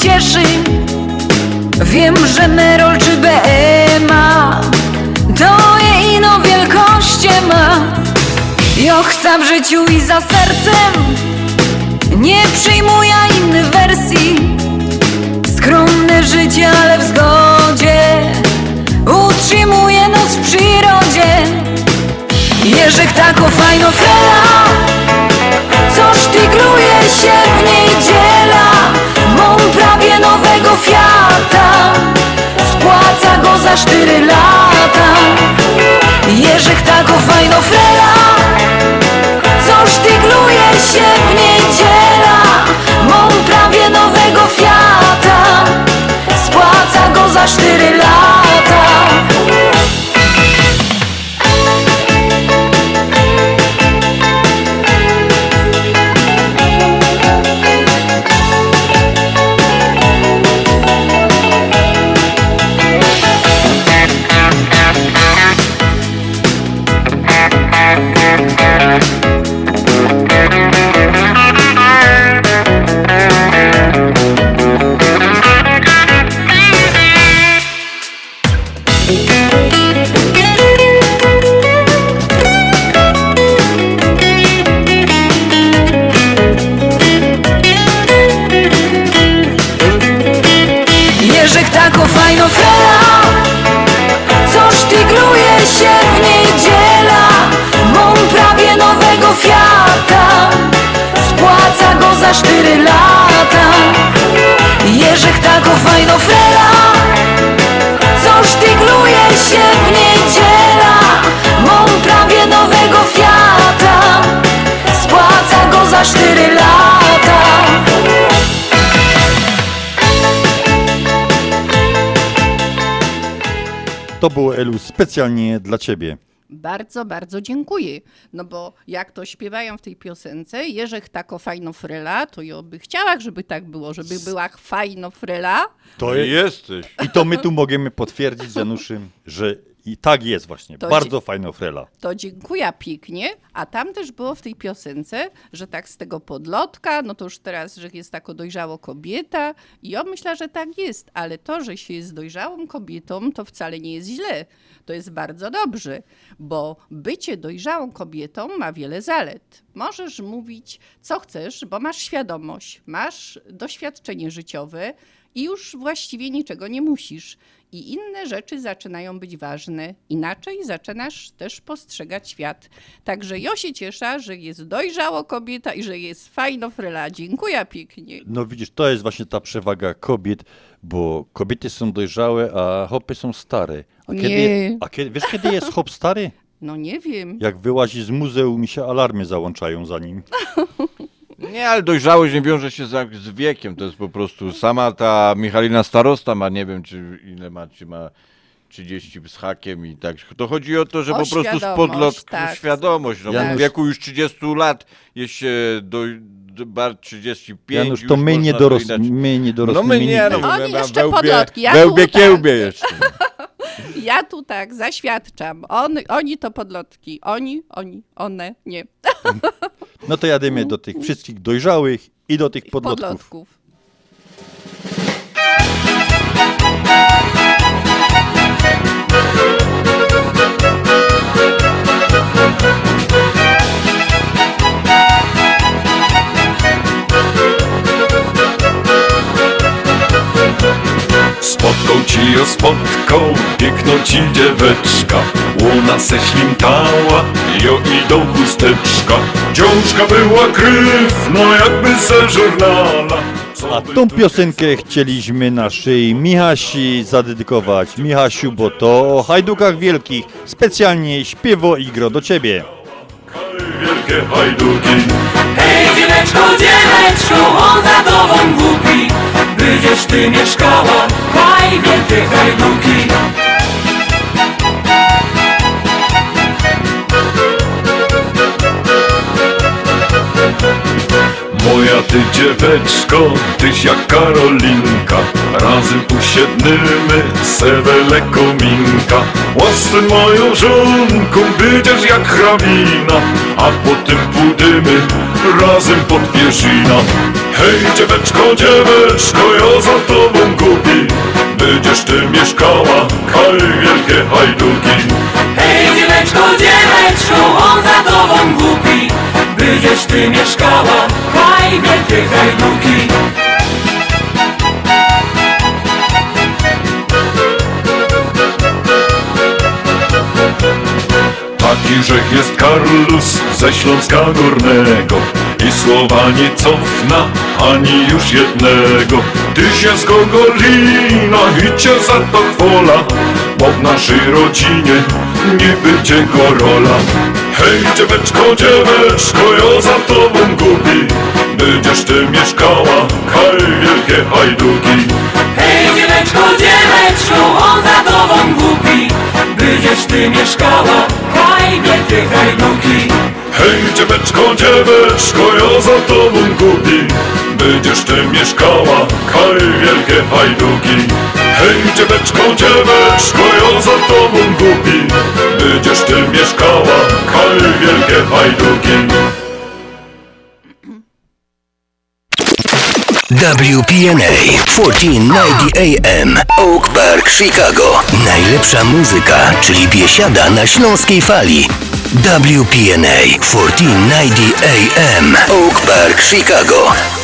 cieszy. Wiem, że Merol czy BMA To je ino wielkości ma. Ja chcę w życiu i za sercem. Nie przyjmuję innych wersji. Skromne życie, ale w zgodzie Utrzymuje nas w przyrodzie. Jerzek tako fajno frela Co sztygluje się Fiata Spłaca go za cztery lata. Jerzek tako fajno Co sztygluje się w niedziela. Mam prawie nowego Fiata. Spłaca go za cztery lata To było Elu specjalnie dla ciebie. Bardzo, bardzo dziękuję. No bo jak to śpiewają w tej piosence, Jerzech tako fajno frela, to ja by chciała, żeby tak było, żeby była fajno frela. To je- jesteś. I to my tu możemy potwierdzić z Januszem, że i tak jest właśnie. To Bardzo dzie- fajna frela. To dziękuję pięknie. A tam też było w tej piosence, że tak z tego podlotka, no to już teraz, że jest tako dojrzało kobieta. I ja myślę, że tak jest, ale to, że się jest dojrzałą kobietą, to wcale nie jest źle. To jest bardzo dobrze, bo bycie dojrzałą kobietą ma wiele zalet. Możesz mówić, co chcesz, bo masz świadomość, masz doświadczenie życiowe i już właściwie niczego nie musisz. I inne rzeczy zaczynają być ważne. Inaczej zaczynasz też postrzegać świat. Także ja się cieszę, że jest dojrzało kobieta i że jest fajno frela. Dziękuję pięknie. No widzisz, to jest właśnie ta przewaga kobiet, bo kobiety są dojrzałe, a hopy są stare. A Nie. kiedy, a kiedy, wiesz kiedy jest hop stary? No nie wiem. Jak wyłazi z muzeum mi się alarmy załączają za nim. Nie, ale dojrzałość nie wiąże się z, z wiekiem, to jest po prostu sama ta Michalina Starosta ma, nie wiem czy ile ma, czy ma 30 z hakiem i tak. To chodzi o to, że O po prostu z podlotku tak. świadomość. No, Janusz- W wieku już 30 lat jest się do, do bar 35 Janusz, już to my nie, doros, my nie No dorosłymi my nie, nigdy. no, Oni my jeszcze wełbie, podlotki, ja wełbie tak. kiełbie jeszcze. Ja tu tak zaświadczam. On, oni to podlotki. Oni, oni, one, nie. No to jadymy do tych wszystkich dojrzałych i do tych podlotków. Podlotków. Spotkał ci ją spotkał, piękną ci dzieweczka Łona se ślimtała, jo i do chusteczka Dziążka była kryw, no jakby ze żurnala A tą piosenkę chcieliśmy naszej Michasi zadedykować. Michasiu, bo to o hajdukach wielkich. Specjalnie śpiewo i gro do ciebie. Wielkie hajduki Hej dzieweczko, dzieweczko, on za tobą głupi. Będziesz ty mieszkała, haj wielkie hajduki Moja ty dzieweczko, tyś jak Karolinka. Razem usiednymy sewele kominka Łasem moją żonką będziesz jak hrabina. A potem pójdziemy razem pod pierzina. Hej dzieweczko, dzieweczko, ja za tobą głupi. Będziesz ty mieszkała, kaj wielkie hajduki. Hej dzieweczko, dzieweczko, on za tobą głupi Będziesz ty mieszkała, haj wielkie hajduki. Taki rzech jest Karlus ze Śląska Górnego. I słowa nie cofna ani już jednego. Ty się z Gogolina i cię za to chwola Bo w naszej rodzinie będzie go rola Hej dzieweczko, dzieweczko, ja za tobą głupi Będziesz ty mieszkała, kaj wielkie hajduki. Hej dzieweczko, dzieweczko, on za tobą głupi Będziesz ty mieszkała, haj wielkie hajduki. Hej dzieweczko, dzieweczko, ja za tobą głupi Będziesz ty mieszkała, kaj wielkie hajduki Hej dzieweczko, dzieweczko, ja za tobą głupi Będziesz ty mieszkała, kaj wielkie hajduki WPNA 1490 AM Oak Park, Chicago. Najlepsza muzyka, czyli biesiada na śląskiej fali. WPNA 1490 AM Oak Park, Chicago.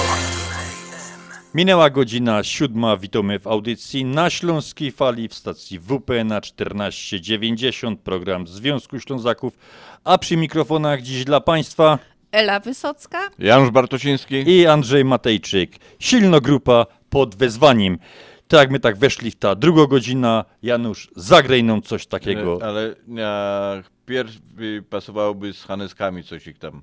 Minęła godzina siódma, witamy w audycji na Śląskiej Fali w stacji WP na 1490, program Związku Ślązaków, a przy mikrofonach dziś dla Państwa Ela Wysocka. Janusz Bartosiński i Andrzej Matejczyk. Silno grupa pod wezwaniem. Tak my tak weszli w ta druga godzina, Janusz, zagraj nam coś takiego. Nie, Ale ja, pierw by pasowałoby z Haneskami coś ich tam.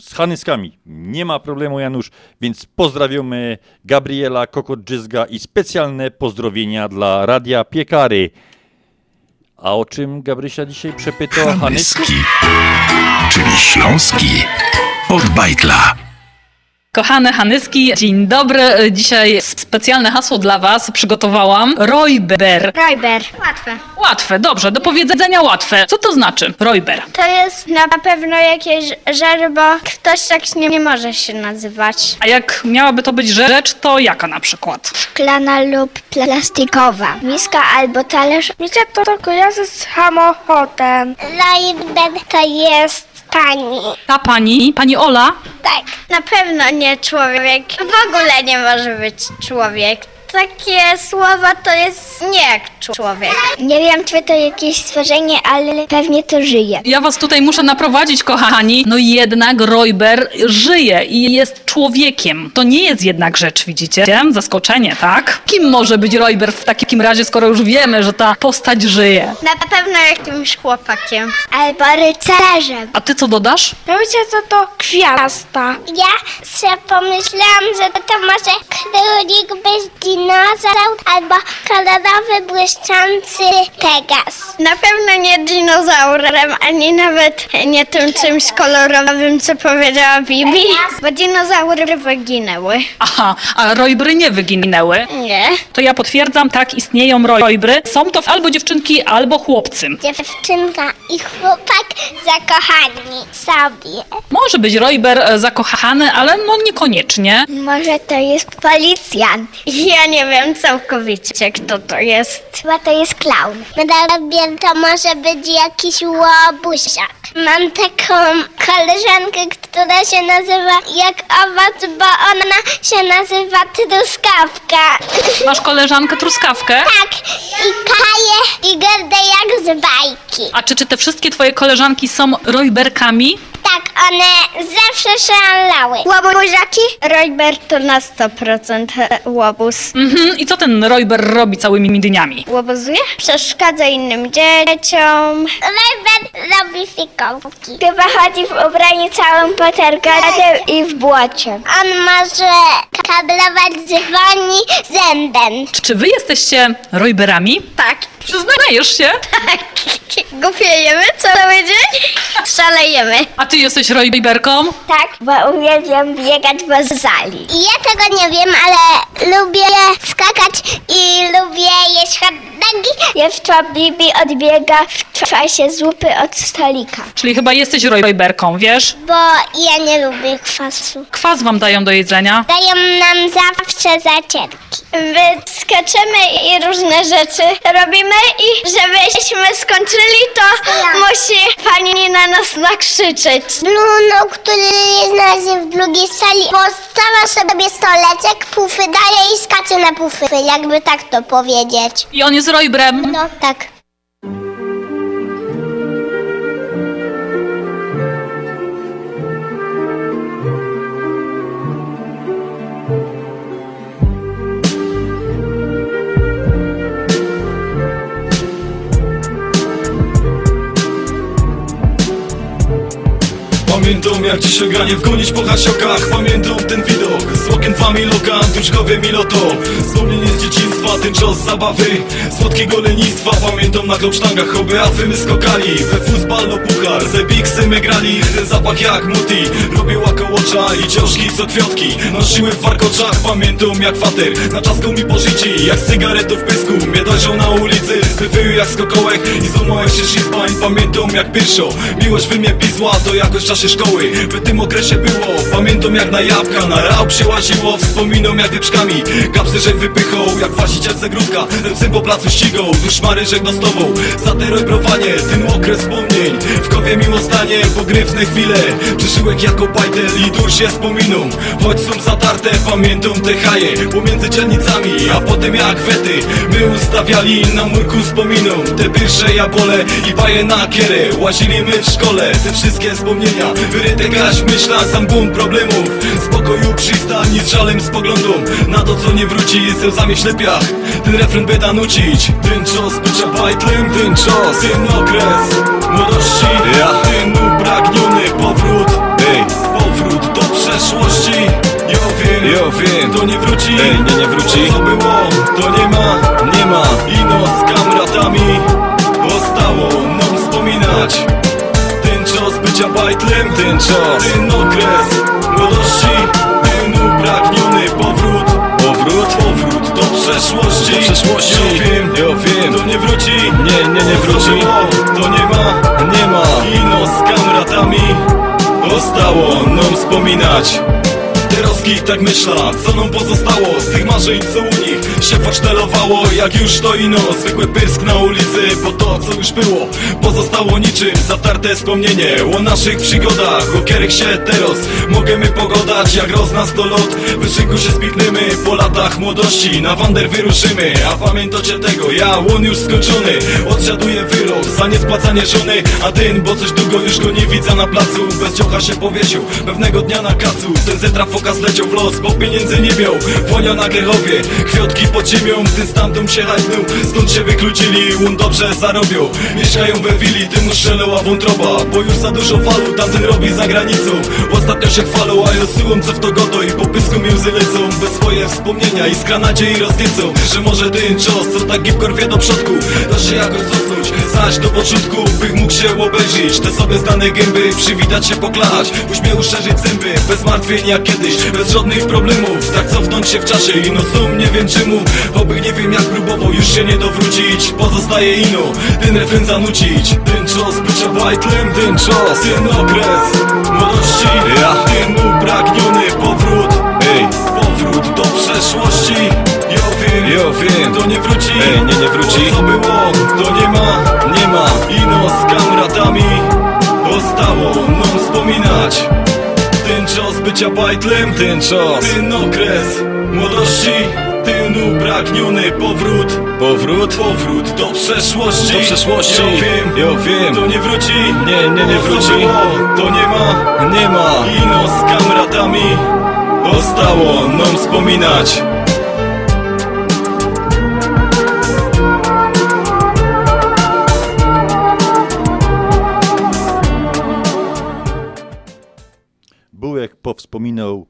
Z Hanyskami. Nie ma problemu, Janusz, więc pozdrawiamy Gabriela Kokot-Dżyzga i specjalne pozdrowienia dla Radia Piekary. A o czym Gabrysia dzisiaj przepytał? Hanyski, czyli śląski od bajtla. Kochane Hanyski, dzień dobry. Dzisiaj specjalne hasło dla Was przygotowałam. Rojber. Rojber. Łatwe. Łatwe, dobrze, do powiedzenia łatwe. Co to znaczy? Rojber. To jest na pewno jakieś rzecz, bo ktoś tak nie, nie może się nazywać. A jak miałaby to być rzecz, to jaka na przykład? Szklana lub plastikowa. Miska albo talerz. Mi się to kojarzy z samochodem. Rojber to jest pani. Ta pani, pani Ola? Tak. Na pewno nie człowiek. W ogóle nie może być człowiek. Takie słowa to jest nie jak człowiek. Nie wiem, czy to jakieś stworzenie, ale pewnie to żyje. Ja was tutaj muszę naprowadzić, kochani. No jednak Rojber żyje i jest człowiekiem. To nie jest jednak rzecz, widzicie? Zaskoczenie, tak? Kim może być Rojber w takim razie, skoro już wiemy, że ta postać żyje? Na pewno jakimś chłopakiem. Albo rycerzem. A ty co dodasz? Myślę, że to gwiazda. Ja sobie pomyślałam, że to może królik bez dinozaur albo kolorowy, błyszczący Pegas. Na pewno nie dinozaurem, ani nawet nie tym czymś kolorowym, co powiedziała Bibi, bo dinozaury wyginęły. Aha, a Rojbry nie wyginęły. Nie. To ja potwierdzam, tak, istnieją Rojbry. Są to albo dziewczynki, albo chłopcy. Dziewczynka i chłopak zakochani sobie. Może być Rojber zakochany, ale no niekoniecznie. Może to jest policjant. Ja nie wiem całkowicie, kto to jest. Chyba to jest klaun. Robier to może być jakiś łobusiak. Mam taką koleżankę, która się nazywa jak owoc, bo ona się nazywa truskawka. Masz koleżankę truskawkę? Tak, i kaje i gardę jak z bajki. A czy, czy te wszystkie twoje koleżanki są Rojberkami? Tak, one zawsze szalały. Łobuziaki? Rojber to na 100% łobuz. Mhm, i co ten Rojber robi całymi dniami? Łobuzuje? Przeszkadza innym dzieciom. Rojber robi fikołki. Chyba chodzi w ubraniu całym potergatem i w błocie. On może kablować dzwoni zębem. Czy, czy wy jesteście Rojberami? Tak. Przyznajesz się? Tak. Gupiejemy cały dzień? Szalejemy. A ty jesteś Rojberką? Tak, bo uwielbiam biegać po sali. Ja tego nie wiem, ale lubię skakać i lubię jeść hot dogi. Jeszcze Bibi odbiega w czasie zupy od stolika. Czyli chyba jesteś Rojberką, wiesz? Bo ja nie lubię kwasu. Kwas wam dają do jedzenia. Dają nam zawsze zacierki. Wyskaczemy i różne rzeczy robimy i żebyśmy skończyli, to musi pani na nas nakrzyczeć. Bruno, który jest na razie w drugiej sali, postawia sobie stoleczek, pufy daje i skacze na pufy, jakby tak to powiedzieć. I on jest Rojbrem? No, tak. Pamiętam jak dzisiaj granie wgonić po hasiokach Pamiętam ten widok okien familoka Duszkowie miloto Wspomnienie z dzieciństwa, ten czas zabawy. Słodkiego lenistwa Pamiętam na klopsztangach hobby afy my skokali. We futbal no puchar, ze biksy my grali. Ten zapach jak muti, robię łakołocza I ciążki co kwiatki, nosiły w warkoczach Pamiętam jak fater, na czasku mi pożyci Jak cygaretów w pysku, mnie dojrzał na ulicy Zbywyły jak skokołek. I złamałem się szizbań Pamiętam jak pierwszo, miłość wy mnie pisła To jakoś w czasie szkoły, w tym okresie było Pamiętam jak na jabłka, na rał przyłaziło Wspominam jak wyprzkami, kapsy żeg wypychał Jak właściciel zegródka, syn po placu ścigał Duszmary żeg dostową, za te rojbrowanie Ten okres wspomnień, w kowie miło stanie Pogrywne chwile, przyszłek jako bajtel I dusz się wspominą, choć są zatarte Pamiętam te haje, pomiędzy dzielnicami A potem jak wety, my ustawiali Na murku wspominą, te pierwsze jabole I baje na kierę, łazili my w szkole Te wszystkie wspomnienia, wyryte graś w myślach Sam bum problemów, spokoju przystań szalem spoglądu Na to co nie wróci. Jestem w zamieślepiach Ten refren będę nucić. Ten czas bycia bajtlem, ten czas. Ten okres młodości ja. Ten upragniony powrót. Ej. Powrót do przeszłości. Ja wiem, ja wiem. to nie wróci. Ej, nie, nie wróci. Co było, to nie ma, nie ma. Ino z kamratami Zostało nam wspominać. Ten czas bycia bajtlem, ten czas. Ten okres młodości. Przeszłości przeszłości. Ja wiem, Ja wiem. to nie wróci Nie, nie, nie wróci. To nie ma, Nie ma. Ino z kamratami Zostało nam wspominać Tak myśla, co nam pozostało Z tych marzeń, co u nich się forsztelowało Jak już to ino, zwykły pysk na ulicy Bo to, co już było, pozostało niczym. Zatarte wspomnienie o naszych przygodach O których się teraz możemy pogodać Jak roz nas to lot, wyszyku się spikniemy Po latach młodości na wander wyruszymy. A pamiętacie tego, ja łon już skończony Odsiaduję wyrok za niespłacanie żony. A ten, bo coś długo już go nie widzę na placu Bez ciocha się powiesił, pewnego dnia na kacu. Ten zetra zleciał w los, bo pieniędzy nie miał. Wonia na Grechowie, kwiotki pod ziemią Ten stamtąd się hajtnął, stąd się wykluczyli On dobrze zarobią, mieszkają we willi Tym strzelała wątroba, bo już za dużo falu Tamten robi za granicą, ostatnio się chwalą A ja słucham co w to godo i po pysku mi łzy lecą. Bez swoje wspomnienia i skra nadziei rozniecą Że może ten czas, co tak gipko rwie do przodku Da się jakoś cofnąć, zaś do początku Bych mógł się obejrzeć, te sobie znane gęby Przywitać się, poklać, uśmiechu szerzyć zęby Bez martwień jak kiedyś, bez żadnych problemów. Tak cofnąć się w czasie i no sum nie wiem czemu. Oby nie wiem jak próbował już się nie dowrócić. Pozostaje ino, ten refren zanucić. Ten czas bycia bajtlem, ten czas Ten okres młodości. Ja. Ten upragniony powrót. Ej, powrót do przeszłości. Ja wiem, Ja wiem. to nie wróci. Ej, nie, nie wróci. To co było, to nie ma, Nie ma. Ino z kamratami. Zostało nam wspominać czas bycia bajtlem Ten czas. Ten okres młodości Ten upragniony powrót Powrót. Powrót do przeszłości Do przeszłości. Ja wiem, Ja wiem. to nie wróci Nie, nie, nie wróci. było, To nie ma Nie ma. Ino z kamratami Zostało nam wspominać powspominał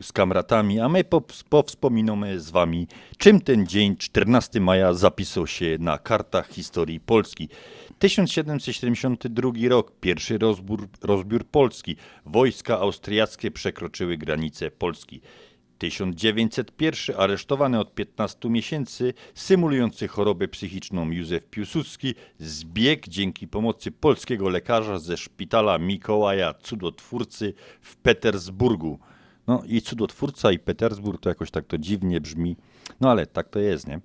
z kamratami, a my pows- powspominamy z wami, czym ten dzień 14 maja zapisał się na kartach historii Polski. 1772 rok, pierwszy rozbór, rozbiór Polski. Wojska austriackie przekroczyły granice Polski. 1901 aresztowany od 15 miesięcy, symulujący chorobę psychiczną Józef Piłsudski, zbiegł dzięki pomocy polskiego lekarza ze szpitala Mikołaja Cudotwórcy w Petersburgu. No i cudotwórca i Petersburg to jakoś tak to dziwnie brzmi, no ale tak to jest, nie?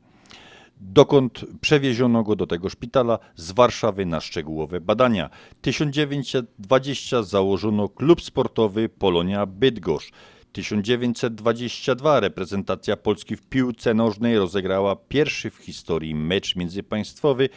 dokąd przewieziono go do tego szpitala z Warszawy na szczegółowe badania. 1920 założono klub sportowy Polonia Bydgoszcz. 1922 reprezentacja Polski w piłce nożnej rozegrała pierwszy w historii mecz międzypaństwowy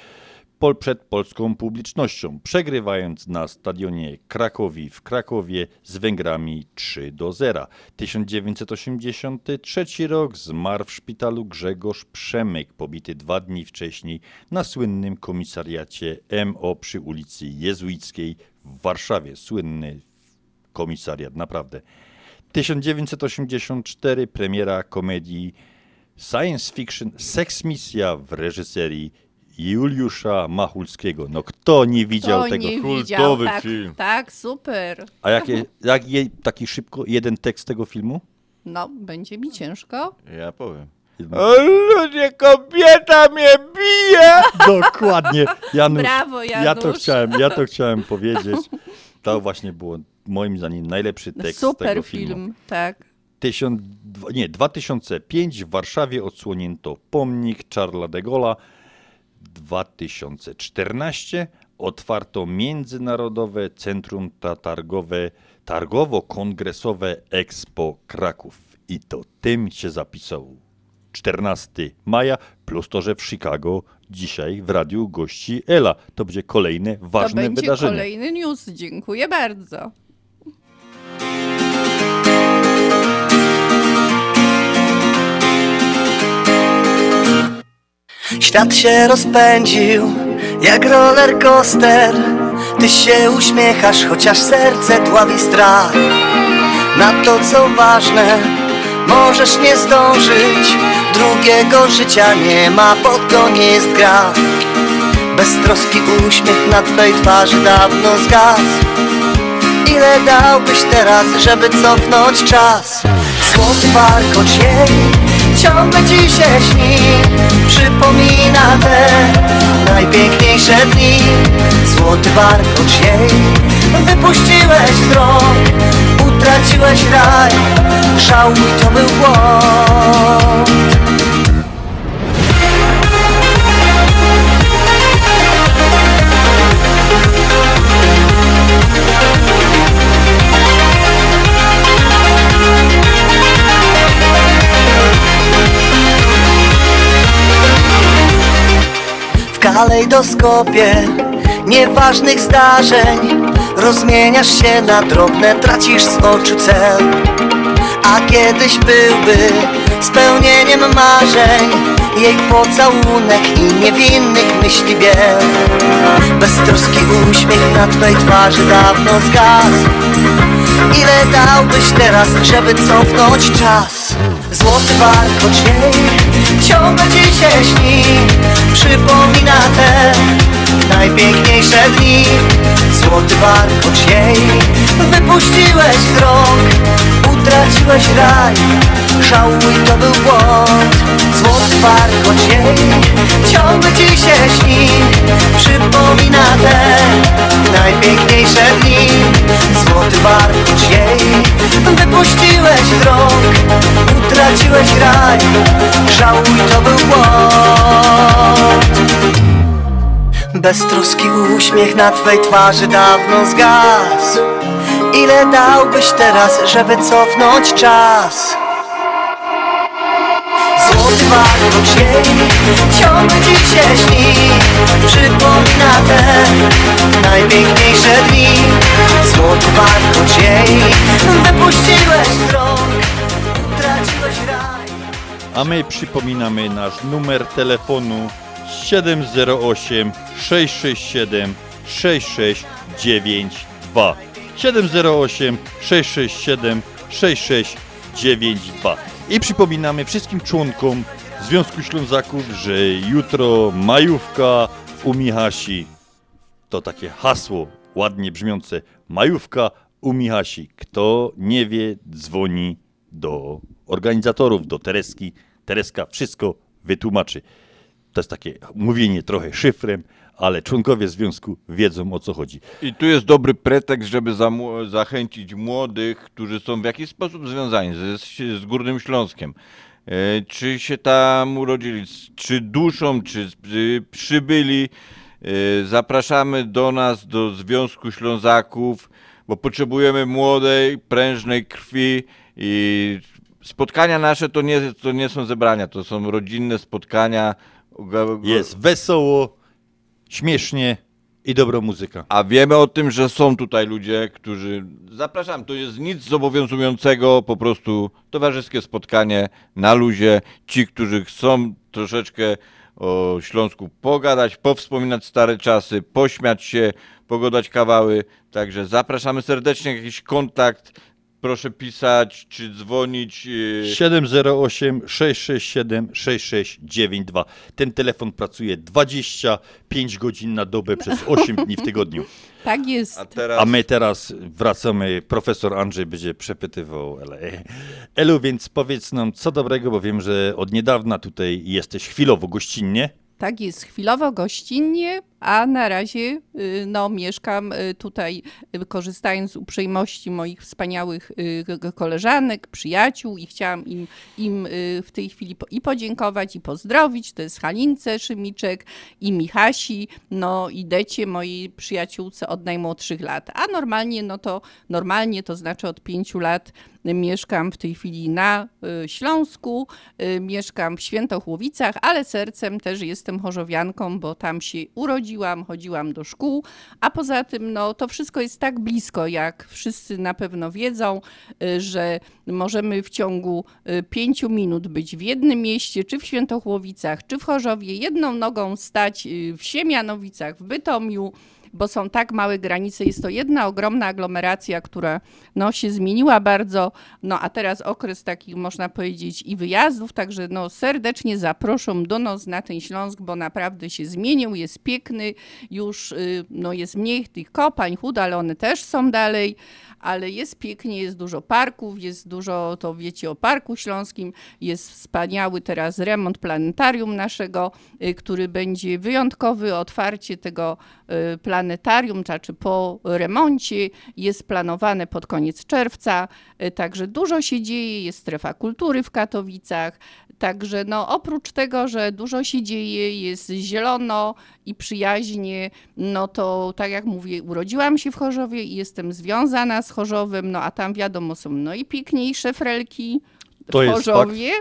przed polską publicznością, przegrywając na stadionie Krakowi w Krakowie z Węgrami 3 do 0. 1983 rok zmarł w szpitalu Grzegorz Przemyk, pobity dwa dni wcześniej na słynnym komisariacie MO przy ulicy Jezuickiej w Warszawie. Słynny komisariat, naprawdę. 1984 premiera komedii science fiction Sex Misja w reżyserii Juliusza Machulskiego. No kto nie widział Kto tego? nie Kultowy widział, tak, film. Tak, super. A jakie, jak je, taki szybko, jeden tekst tego filmu? No, będzie mi ciężko. Ja powiem. O ludzie, kobieta mnie bije! Dokładnie. Janusz, Brawo, Ja to Janusz. chciałem, ja to chciałem powiedzieć. To właśnie było moim zdaniem najlepszy tekst super tego film, filmu. tak. Tysiąc, nie, 2005 w Warszawie odsłonięto pomnik Charlesa de Gaulle'a. 2014 otwarto Międzynarodowe Centrum Ta- Targowe, Targowo-Kongresowe Expo Kraków. I to tym się zapisał 14 maja, plus to, że w Chicago dzisiaj w radiu gości Ela. To będzie kolejne ważne to będzie wydarzenie. kolejny news. Dziękuję bardzo. Świat się rozpędził jak roller coaster. Ty się uśmiechasz, chociaż serce dławi strach. Na to co ważne, możesz nie zdążyć. Drugiego życia nie ma, bo to nie jest gra. Beztroski uśmiech na twej twarzy dawno zgasł. Ile dałbyś teraz, żeby cofnąć czas? Złoty warkocz jej ciągle ci się śni. Przypomina te najpiękniejsze dni. Złoty warkocz jej wypuściłeś z rąk Utraciłeś raj, żałuj to był błąd kalejdoskopie nieważnych zdarzeń. Rozmieniasz się na drobne, tracisz z oczu cel. A kiedyś byłby spełnieniem marzeń Jej pocałunek i niewinnych myśli biel. Beztroski uśmiech na twej twarzy dawno zgasł. Ile dałbyś teraz, żeby cofnąć czas? Złoty warkocz jej ciągle ci się śni. Przypomina te najpiękniejsze dni. Złoty warkocz jej. Wypuściłeś z rąk. Utraciłeś raj, żałuj to był błąd. Złoty warkocz jej. Ciągle ci się śni. Przypomina te najpiękniejsze dni. Złoty warkocz jej. Wypuściłeś z rąk. Utraciłeś raj, żałuj to był błąd Beztroski uśmiech na twej twarzy dawno zgasł. Ile dałbyś teraz, żeby cofnąć czas? Złoty warkocz jej ciągle ci się śni Przypomina te najpiękniejsze dni. Złoty warkocz jej wypuściłeś z rąk. Utraciłeś raj. A my przypominamy nasz numer telefonu 708 667 6692 708 667 6692 I przypominamy wszystkim członkom Związku Ślązaków, że jutro majówka u Michasi. To takie hasło ładnie brzmiące. Majówka u Michasi. Kto nie wie, dzwoni do organizatorów, do Tereski. Tereska wszystko wytłumaczy. To jest takie mówienie trochę szyfrem, ale członkowie związku wiedzą o co chodzi. I tu jest dobry pretekst, żeby zachęcić młodych, którzy są w jakiś sposób związani z, z Górnym Śląskiem. E, Czy się tam urodzili, czy duszą, czy przybyli. E, Zapraszamy do nas, do Związku Ślązaków, bo potrzebujemy młodej, prężnej krwi i spotkania nasze to nie, to nie są zebrania, to są rodzinne spotkania. Jest wesoło, śmiesznie i dobra muzyka. A wiemy o tym, że są tutaj ludzie, którzy. Zapraszam, to jest nic zobowiązującego, po prostu towarzyskie spotkanie na luzie. Ci, którzy chcą troszeczkę o Śląsku pogadać, powspominać stare czasy, pośmiać się, pogodać kawały. Także zapraszamy serdecznie, jakiś kontakt. Proszę pisać czy dzwonić. yy, 708 667 6692. Ten telefon pracuje 25 godzin na dobę przez 8 dni w tygodniu. Tak jest. A my teraz wracamy. Profesor Andrzej będzie przepytywał Elę. Elu, więc powiedz nam co dobrego, bo wiem, że od niedawna tutaj jesteś chwilowo gościnnie. Tak jest, chwilowo gościnnie, a na razie y, no, mieszkam y, tutaj, y, korzystając z uprzejmości moich wspaniałych koleżanek, przyjaciół i chciałam im, im w tej chwili i podziękować, i pozdrowić. To jest Halince Szymiczek i Michasi, no i Decie, mojej przyjaciółce od najmłodszych lat. A normalnie, no to normalnie to znaczy od pięciu lat mieszkam w tej chwili na Śląsku, mieszkam w Świętochłowicach, ale sercem też jestem chorzowianką, bo tam się urodziłam, chodziłam do szkół, a poza tym no, to wszystko jest tak blisko, jak wszyscy na pewno wiedzą, y, że możemy w ciągu y, pięciu minut być w jednym mieście, czy w Świętochłowicach, czy w Chorzowie, jedną nogą stać y, w Siemianowicach, w Bytomiu, bo są tak małe granice. Jest to jedna ogromna aglomeracja, która no, się zmieniła bardzo, no a teraz okres takich, można powiedzieć, i wyjazdów, także no, serdecznie zaproszą do nas na ten Śląsk, bo naprawdę się zmienił, jest piękny, już y, no, jest mniej tych kopań, chud, ale one też są dalej, ale jest pięknie, jest dużo parków, jest dużo, to wiecie o Parku Śląskim, jest wspaniały teraz remont planetarium naszego, y, który będzie wyjątkowy, otwarcie tego y, planetarium, znaczy po remoncie, jest planowane pod koniec czerwca, y, także dużo się dzieje, jest strefa kultury w Katowicach, Także no, oprócz tego, że dużo się dzieje, jest zielono i przyjaźnie, no to tak jak mówię, urodziłam się w Chorzowie i jestem związana z Chorzowem, no a tam wiadomo są no i piękniejsze frelki To jest Chorzowie.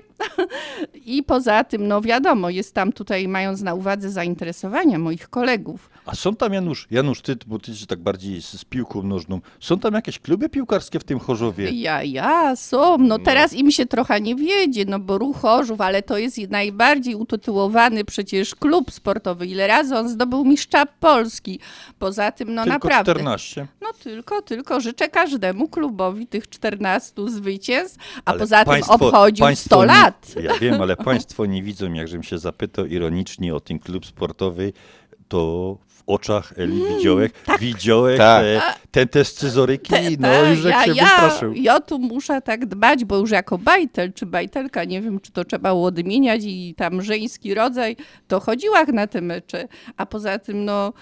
I poza tym, no wiadomo, jest tam tutaj, mając na uwadze zainteresowania moich kolegów, A są tam, Janusz, Janusz, ty, bo ty się tak bardziej z, z piłką nożną, są tam jakieś kluby piłkarskie w tym Chorzowie? Ja, ja, są. No teraz im się trochę nie wiedzie, no bo Ruch Chorzów, ale to jest najbardziej utytułowany przecież klub sportowy. Ile razy on zdobył mistrza Polski. Poza tym, no Tylko naprawdę. 14. No tylko, tylko życzę każdemu klubowi tych 14 zwycięstw, a Ale poza tym obchodził państwo 100 nie- lat. Ja wiem, ale państwo nie widzą, jakżem się zapytał ironicznie o ten klub sportowy, to w oczach Eli widziałek, widziałek Tak. te, te, te scyzoryki, no Tak, już jak się ja, wystraszył. ja tu muszę tak dbać, bo już jako bajtel czy bajtelka, nie wiem, czy to trzeba było odmieniać i tam żeński rodzaj, to chodziłam na te mecze. A poza tym, no,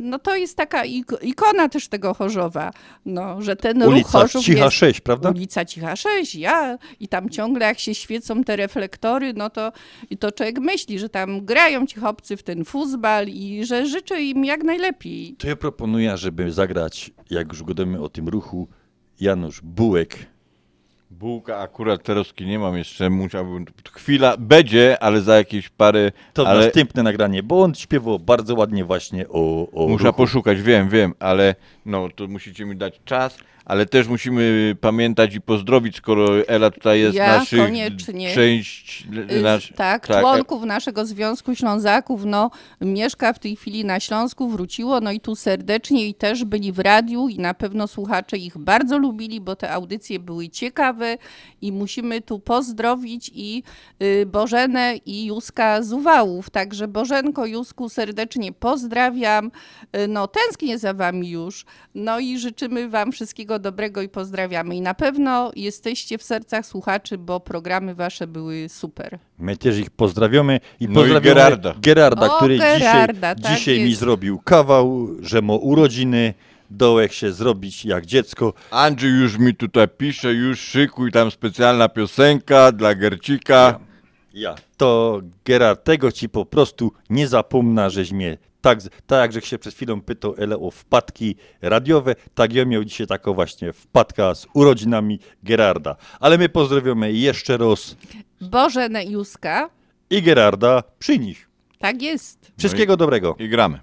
no to jest taka ik- ikona też tego Chorzowa, no, że ten ruch Ulica Chorzów Cicha jest... 6, prawda? Ulica Cicha 6, ja. I tam ciągle jak się świecą te reflektory, no to, i to człowiek myśli, że tam grają ci chłopcy w ten fuzbal i że życzę im jak najlepiej. To ja proponuję, żeby zagrać, jak już gadamy o tym ruchu, Janusz Bułek. Bułka akurat teroski nie mam jeszcze, musiałbym, chwila będzie, ale za jakieś parę, To ale następne nagranie, bo on śpiewał bardzo ładnie właśnie o, o muszę ruchu. poszukać, wiem, wiem, ale no to musicie mi dać czas, ale też musimy pamiętać i pozdrowić, skoro Ela tutaj jest Ja naszych koniecznie. część, Y, nasz, tak, członków naszego Związku Ślązaków, no, mieszka w tej chwili na Śląsku, wróciło, no i tu serdecznie i też byli w radiu i na pewno słuchacze ich bardzo lubili, bo te audycje były ciekawe i musimy tu pozdrowić i y, Bożenę i Józka z Uwałów, także Bożenko, Józku serdecznie pozdrawiam, Y, no tęsknię za wami już, no i życzymy wam wszystkiego dobrego i pozdrawiamy i na pewno jesteście w sercach słuchaczy, bo programy wasze były super. My też ich pozdrawiamy i No i Gerarda. Gerarda, O, który Gerarda, dzisiaj, tak dzisiaj mi jest. zrobił kawał, że ma urodziny, dołek się zrobić jak dziecko. Andrzej już mi tutaj pisze, już szykuj tam specjalna piosenka dla Gercika. Ja. To Gerard, tego ci po prostu nie zapomnę, żeś mnie tak, tak jak się przed chwilą pytał Ele o wpadki radiowe, tak ja miał dzisiaj taką właśnie wpadka z urodzinami Gerarda. Ale my pozdrawiamy jeszcze raz Bożenę Józka, i Gerarda przy nich. tak jest. Wszystkiego dobrego. I gramy.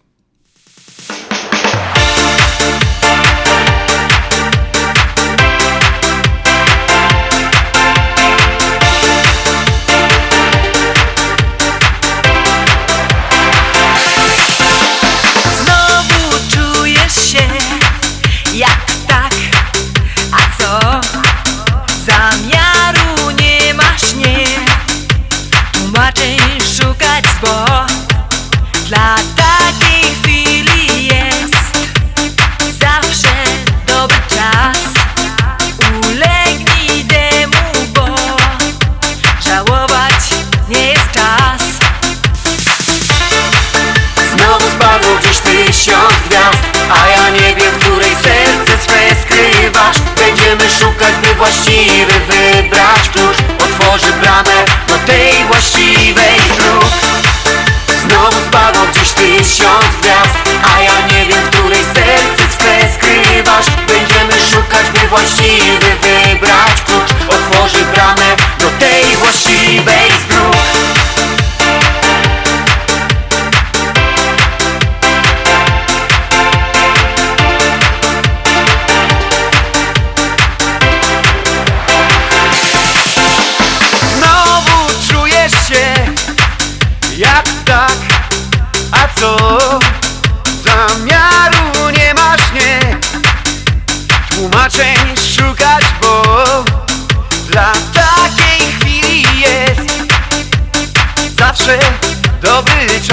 właściwy wybrać klucz Otworzy bramę do tej właściwej dróg. Znowu spadło dziś tysiąc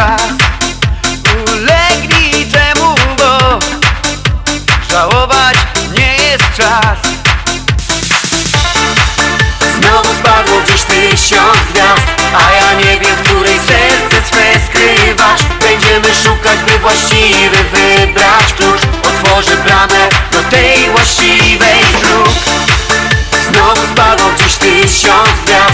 czas. Ulegnij temu, bo żałować nie jest czas. Znowu spadło gdzieś tysiąc gwiazd A ja nie wiem, w której serce swe skrywasz Będziemy szukać, by właściwy wybrać klucz Otworzy bramę do tej właściwej dróg Znowu spadło gdzieś tysiąc gwiazd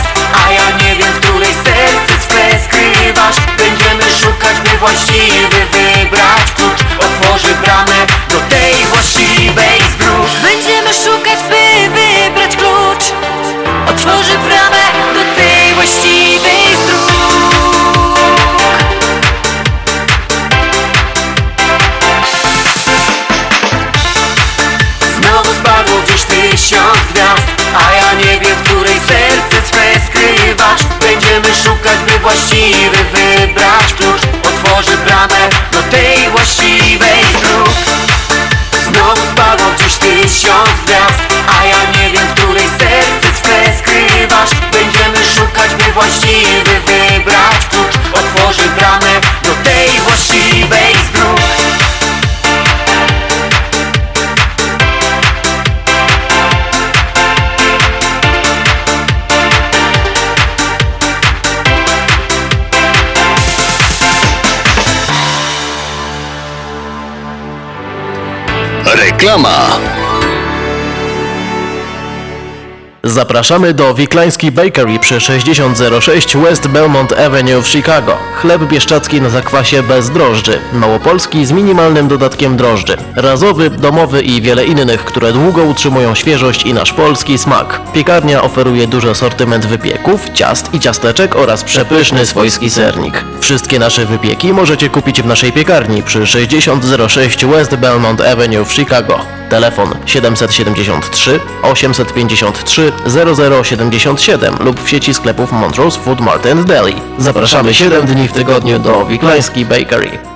właściwy wybrać klucz Otworzy bramę do tej właściwej z dróg Będziemy szukać, by wybrać klucz Otworzy bramę do tej właściwej z dróg Znowu spadło gdzieś tysiąc gwiazd A ja nie wiem, w której serce swe skrywasz. Będziemy szukać, by właściwy wybrać Otworzy bramę do tej właściwej Reklama. Zapraszamy do Wiklański Bakery przy 6006 West Belmont Avenue w Chicago. Chleb bieszczacki na zakwasie bez drożdży. Małopolski z minimalnym dodatkiem drożdży. Razowy, domowy i wiele innych, które długo utrzymują świeżość i nasz polski smak. Piekarnia oferuje duży asortyment wypieków, ciast i ciasteczek oraz przepyszny swojski sernik. Wszystkie nasze wypieki możecie kupić w naszej piekarni przy 6006 West Belmont Avenue w Chicago. Telefon 773 853 0077 lub w sieci sklepów Montrose Food Mart and Deli. Zapraszamy 7 dni w tygodniu do Wiklański Bakery.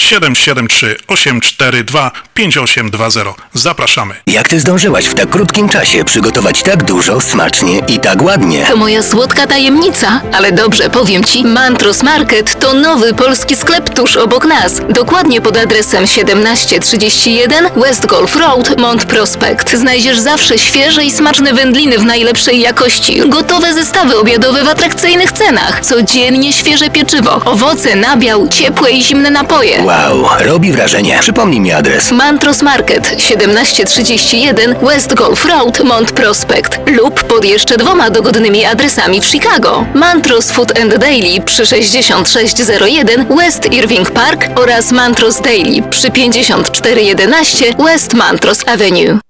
773 842 5820. Zapraszamy. Jak ty zdążyłaś w tak krótkim czasie przygotować tak dużo, smacznie i tak ładnie? To moja słodka tajemnica, ale dobrze powiem Ci, Mantros Market to nowy polski sklep tuż obok nas. Dokładnie pod adresem 1731 West Golf Road, Mont Prospect. Znajdziesz zawsze świeże i smaczne wędliny w najlepszej jakości, gotowe zestawy obiadowe w atrakcyjnych cenach, codziennie świeże pieczywo, owoce, nabiał, ciepłe i zimne napoje. Wow, robi wrażenie. Przypomnij mi adres. Mantros Market 1731 West Golf Road, Mont Prospect lub pod jeszcze dwoma dogodnymi adresami w Chicago. Mantros Food and Daily przy 6601 West Irving Park oraz Mantros Daily przy 5411 West Mantros Avenue.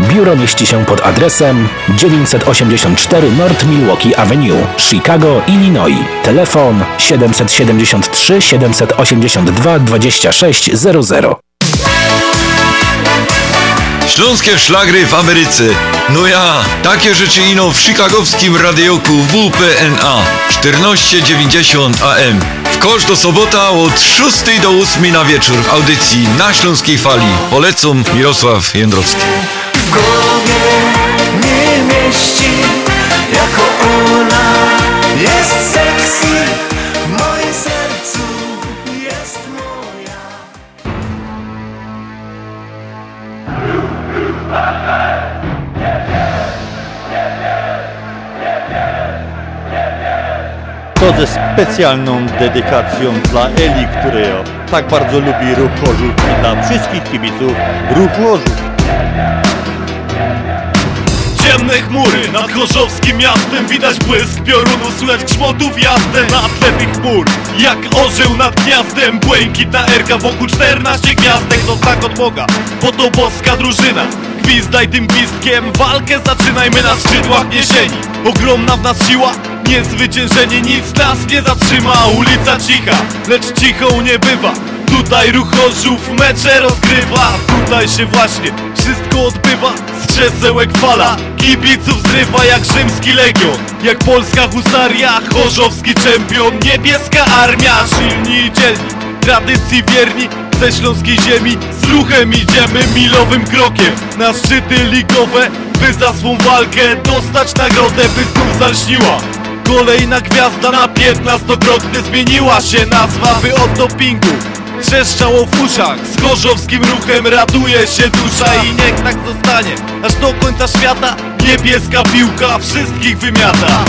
Biuro mieści się pod adresem 984 North Milwaukee Avenue, Chicago, Illinois. Telefon 773 782 2600. Śląskie szlagry w Ameryce. No ja, takie rzeczy ino w chicagowskim radioku WPNA 1490 AM. W kosz do sobota od 6 do 8 na wieczór w audycji na Śląskiej Fali. Polecam Mirosław Jędrowski. Głowie nie mieści Jako ona jest sexy W moim sercu jest moja To ze specjalną dedykacją dla Eli, który tak bardzo lubi ruch Chorzów i dla wszystkich kibiców ruchu Chorzów. Ciemne chmury nad chorzowskim miastem. Widać błysk piorunu, słychać grzmotów jazdę Na tle tych chmur, jak orzeł nad gniazdem. Błękitna erka wokół 14 gwiazdek. To znak od Boga, bo to boska drużyna. Gwizdaj tym gwizdkiem, walkę zaczynajmy na skrzydłach niesieni Ogromna w nas siła, niezwyciężenie Nic nas nie zatrzyma, ulica cicha Lecz cichą nie bywa Tutaj ruch Chorzów mecze rozgrywa. Tutaj się właśnie wszystko odbywa. Z krzesełek fala. Kibiców zrywa jak rzymski legion. Jak polska husaria Chorzowski czempion. Niebieska armia. Silni i dzielni. Tradycji wierni. Ze śląskiej ziemi. Z ruchem idziemy milowym krokiem. Na szczyty ligowe By za swą walkę dostać nagrodę By znów zalśniła. Kolejna gwiazda na piętnastokrotnie Zmieniła się. Nazwa by od dopingu Trzeszczało w uszach, z chorzowskim ruchem raduje się dusza I niech tak zostanie, aż do końca świata. Niebieska piłka wszystkich wymiata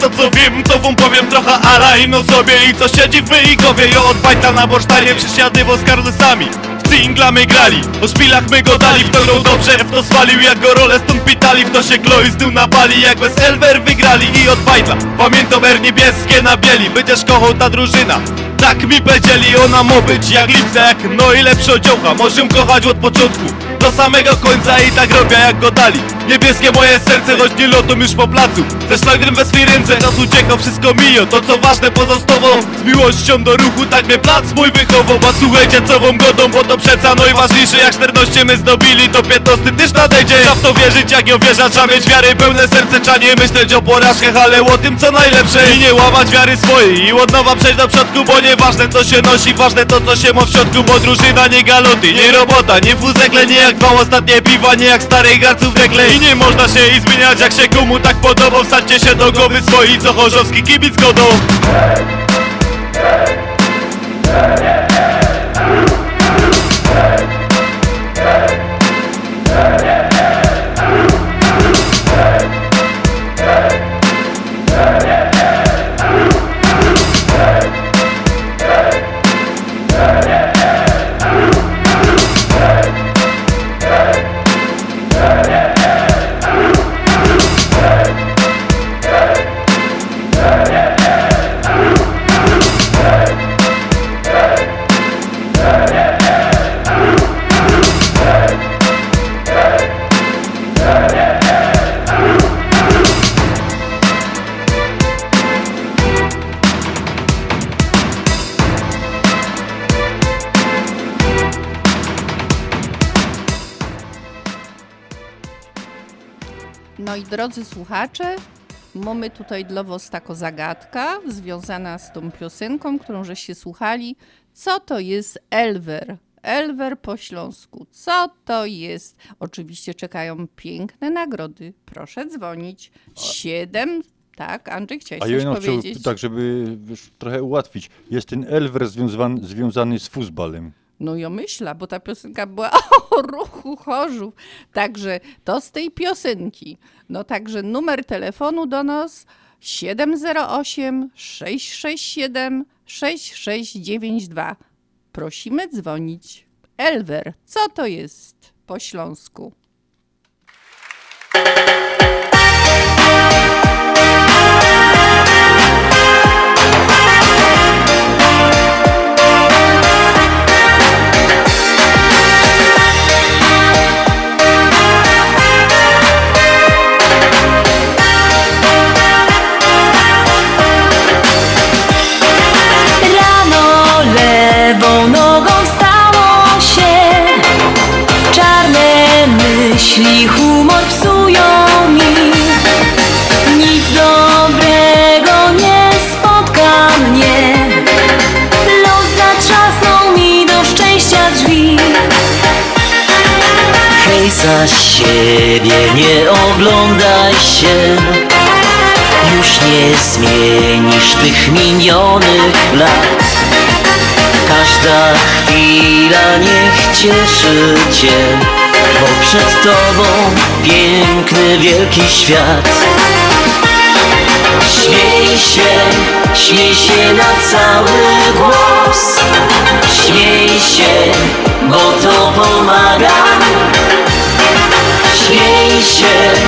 to co wiem, to wam powiem trochę ala ino sobie I co siedzi w wyjgowie, jo od bajta na borsztanie Przysiadywo z Carlosami w cingla my grali. O szpilach my go dali, w to dobrze, w to swalił Jak go rolę stąd pitali, w to się kloi z tyłu napali Jak bez Elwer wygrali. I od bajtla Pamiętam er niebieskie na bieli, będziesz kochał ta drużyna. Tak mi powiedzieli, ona ma być jak lipca, jak no i lepszy odziołcha Możemy kochać od początku do samego końca i tak robię jak go dali. Niebieskie moje serce, choć nie lotą już po placu. Ze szlagrem we swej ręce, czas uciekał, wszystko mijo. To co ważne pozostało z miłością do ruchu Tak mnie plac mój wychował, a słuchajcie wam godą Bo to przeca najważniejsze, jak 14 my zdobili To 15 też nadejdzie, trzeba w to wierzyć jak ją wierza Trzeba mieć wiary, pełne serce, trzeba nie myśleć o porażkach Ale o tym co najlepsze. I nie łamać wiary swojej I od nowa przejść do przodku, bo nieważne co się nosi Ważne to co się ma w środku, bo drużyna nie galoty Nie robota, nie fuzekle, nie jak dwa ostatnie piwa Nie jak starych garców rekle I nie można się i zmieniać jak się komu tak podoba Wsadźcie się do głowy swoi, co chorzowski kibic godą. No i drodzy słuchacze, mamy tutaj dla was taką zagadka związana z tą piosenką, którą żeście słuchali. Co to jest Elwer? Elwer po śląsku. Co to jest? Oczywiście czekają piękne nagrody. Proszę dzwonić. Siedem. Tak, Andrzej, chciałeś A ja no, powiedzieć? tak, żeby trochę ułatwić. Jest ten Elwer związany, związany z futbalem. No ja myślę, bo ta piosenka była o ruchu Chorzów. Także to z tej piosenki. No także numer telefonu do nas 708 667 6692. Prosimy dzwonić. Elwer, co to jest po śląsku? Myśli humor psują mi Nic dobrego nie spotka mnie. Los zatrzasnął mi do szczęścia drzwi. Hej, za siebie nie oglądaj się. Już nie zmienisz tych minionych lat. Każda chwila niech cieszy cię Bo przed tobą piękny, wielki świat. Śmiej się, śmiej się na cały głos. Śmiej się, bo to pomaga. Śmiej się,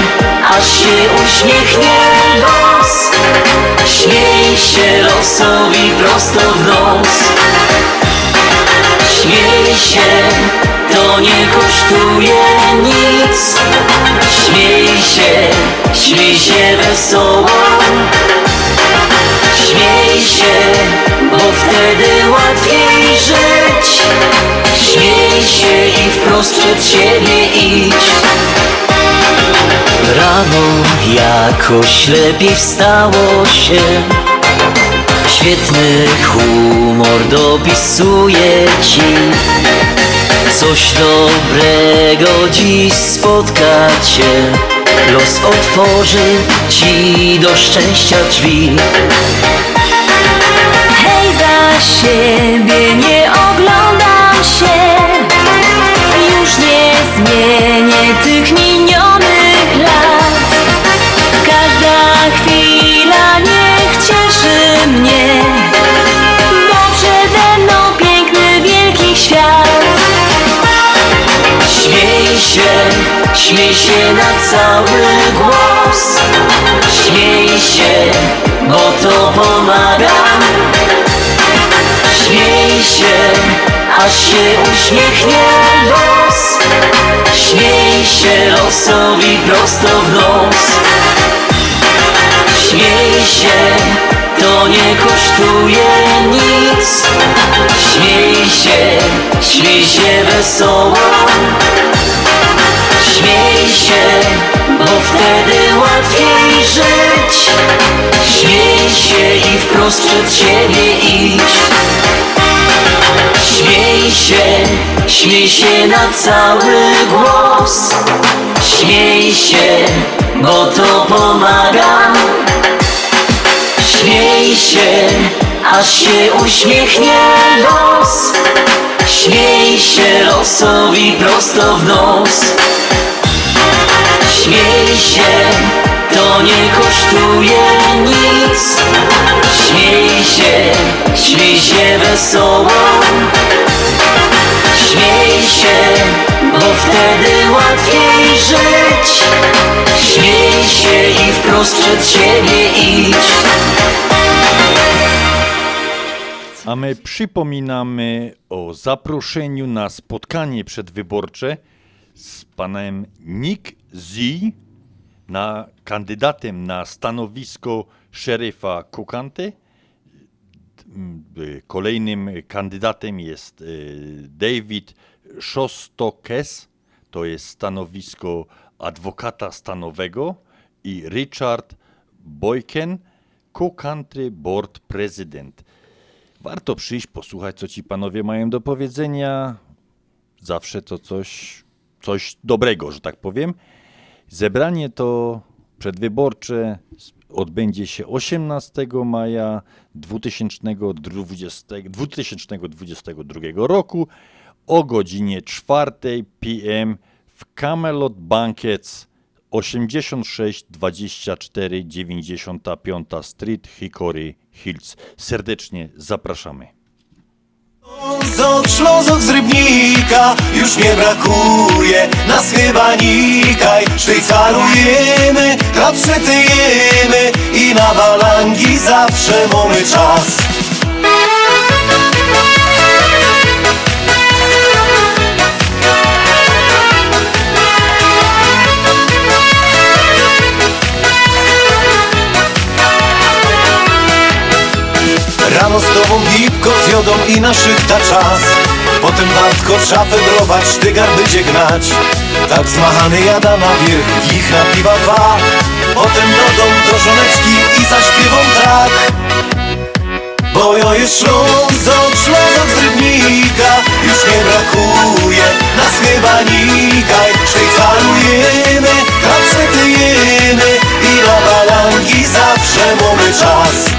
aż się uśmiechnie los. Śmiej się losowi prosto w nos Śmiej się, to nie kosztuje nic. Śmiej się, śmiej się wesoło. Śmiej się, bo wtedy łatwiej żyć. Śmiej się i wprost przed siebie idź. Rano jakoś lepiej wstało się Świetny humor dopisuje ci. Coś dobrego dziś spotka cię Los otworzy ci do szczęścia drzwi. Hej, za siebie nie oglądam się. Już nie zmienię tych minionych śmiej się na cały głos. Śmiej się, bo to pomaga. Śmiej się, aż się uśmiechnie los. Śmiej się losowi prosto w nos. Śmiej się, to nie kosztuje nic. Śmiej się, śmiej się wesoło Śmiej się, bo wtedy łatwiej żyć. Śmiej się i wprost przed siebie idź. Śmiej się, śmiej się na cały głos. Śmiej się, bo to pomaga. Śmiej się, aż się uśmiechnie los Śmiej się losowi prosto w nos. Śmiej się, to nie kosztuje nic. Śmiej się, śmiej się wesoło. Śmiej się, bo wtedy łatwiej żyć. Śmiej się i wprost przed siebie idź A my przypominamy o zaproszeniu na spotkanie przedwyborcze z panem Nick Z na kandydatem na stanowisko szeryfa Kukante. Y, Kolejnym kandydatem jest y, David Szostokes, to jest stanowisko adwokata stanowego i Richard Boyken, Co-Country Board President. Warto przyjść, posłuchać, co ci panowie mają do powiedzenia. Zawsze to coś, coś dobrego, że tak powiem. Zebranie to przedwyborcze odbędzie się 18 maja 2020, 2022 roku o godzinie 4 p.m. w Camelot Banquets 86 24 95 Street Hickory Hills. Serdecznie zapraszamy. Ślązok, Ślązok z Rybnika już nie brakuje Nas chyba nikaj Szwajcarujemy, klapszetyjemy I na balangi zawsze mamy czas Rano z tobą gipko z jodą i na szychta czas. Potem Bartko trzeba fedrować, sztygar będzie gnać. Tak zmachany jada na wierzch, ich na piwa dwa. Potem do dom, do żoneczki i zaśpiewą tak. Bo ja jest Ślązok, Ślązok z Rybnika Już nie brakuje nas chyba nikaj Szwajcarujemy, kapszetujemy I na balangi zawsze mamy czas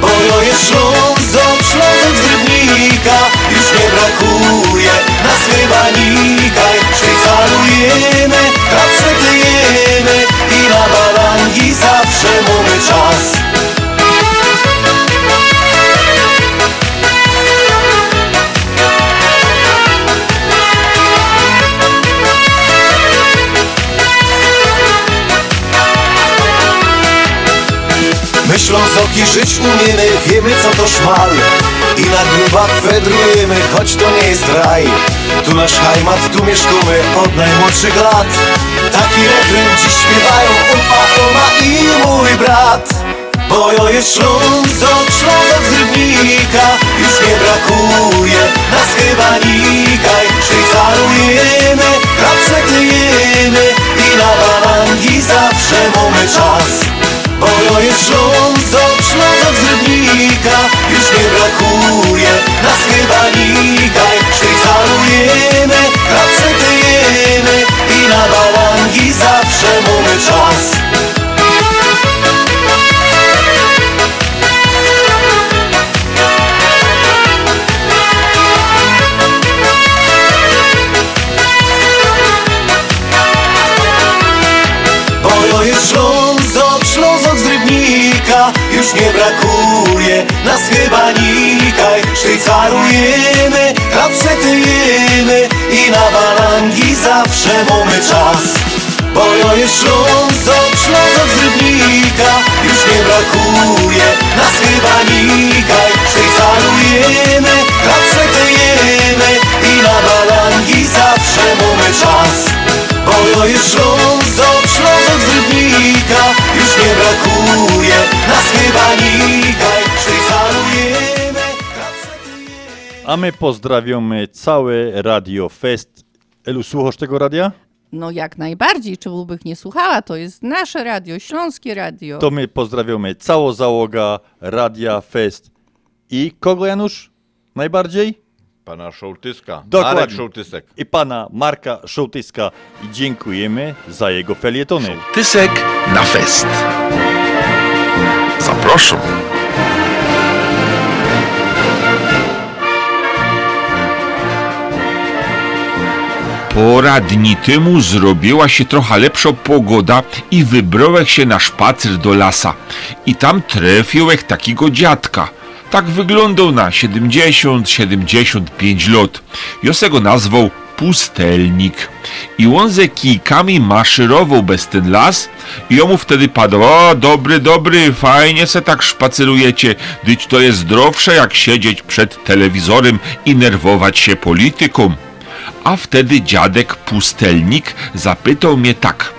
Bo ja jest Ślązok, Ślązok z Rybnika. Już nie brakuje nas chyba nikaj Szwajcarujemy, kapszetujemy I na balangi zawsze mamy czas My Ślązoki żyć umiemy, wiemy co to szmal. I na grubach fedrujemy, choć to nie jest raj. Tu nasz hajmat, tu mieszkamy od najmłodszych lat. Taki refren dziś śpiewają opa, oma i mój brat. Bo jo jest Ślązok, Ślązok z Rybnika Już nie brakuje nas chyba nikaj Szwajcarujemy, krapszetujemy I na balangi zawsze mamy czas jest Ślązok, Ślązok z Rybnika Już nie brakuje nas chyba nikaj Szwajcarujemy, nas chyba nikaj Szwajcarujemy, kapszetujemy I na balangi zawsze mamy czas. Bo jo jest Ślązok, Ślązok z Rybnika Już nie brakuje. Nas chyba nikaj Szwajcarujemy, kapszetujemy I na balangi zawsze mamy czas. Bo jo jest Ślązok, Ślązok z Rybnika Już nie brakuje. Nas A my pozdrawiamy całe Radio Fest. Elu, słuchasz tego radia? No jak najbardziej, czemu bych nie słuchała? To jest nasze radio, Śląskie Radio. To my pozdrawiamy całą załogę Radia Fest. I kogo, Janusz? Najbardziej? Pana Szołtyska. Dokładnie. Marek Szołtysek. I pana Marka Szołtyska. I dziękujemy za jego felietony. Tysek na fest. Zapraszam. Pora dni temu zrobiła się trochę lepsza pogoda i wybrałem się na spacer do lasa. I tam trafiłem takiego dziadka. Tak wyglądał na 70-75 lat. Ja se go nazwał pustelnik. I on ze kijkami maszerował bez ten las i jemu wtedy padał, o dobry, dobry, fajnie se tak szpacerujecie, dyć to jest zdrowsze jak siedzieć przed telewizorem i nerwować się polityką. A wtedy dziadek pustelnik zapytał mnie tak.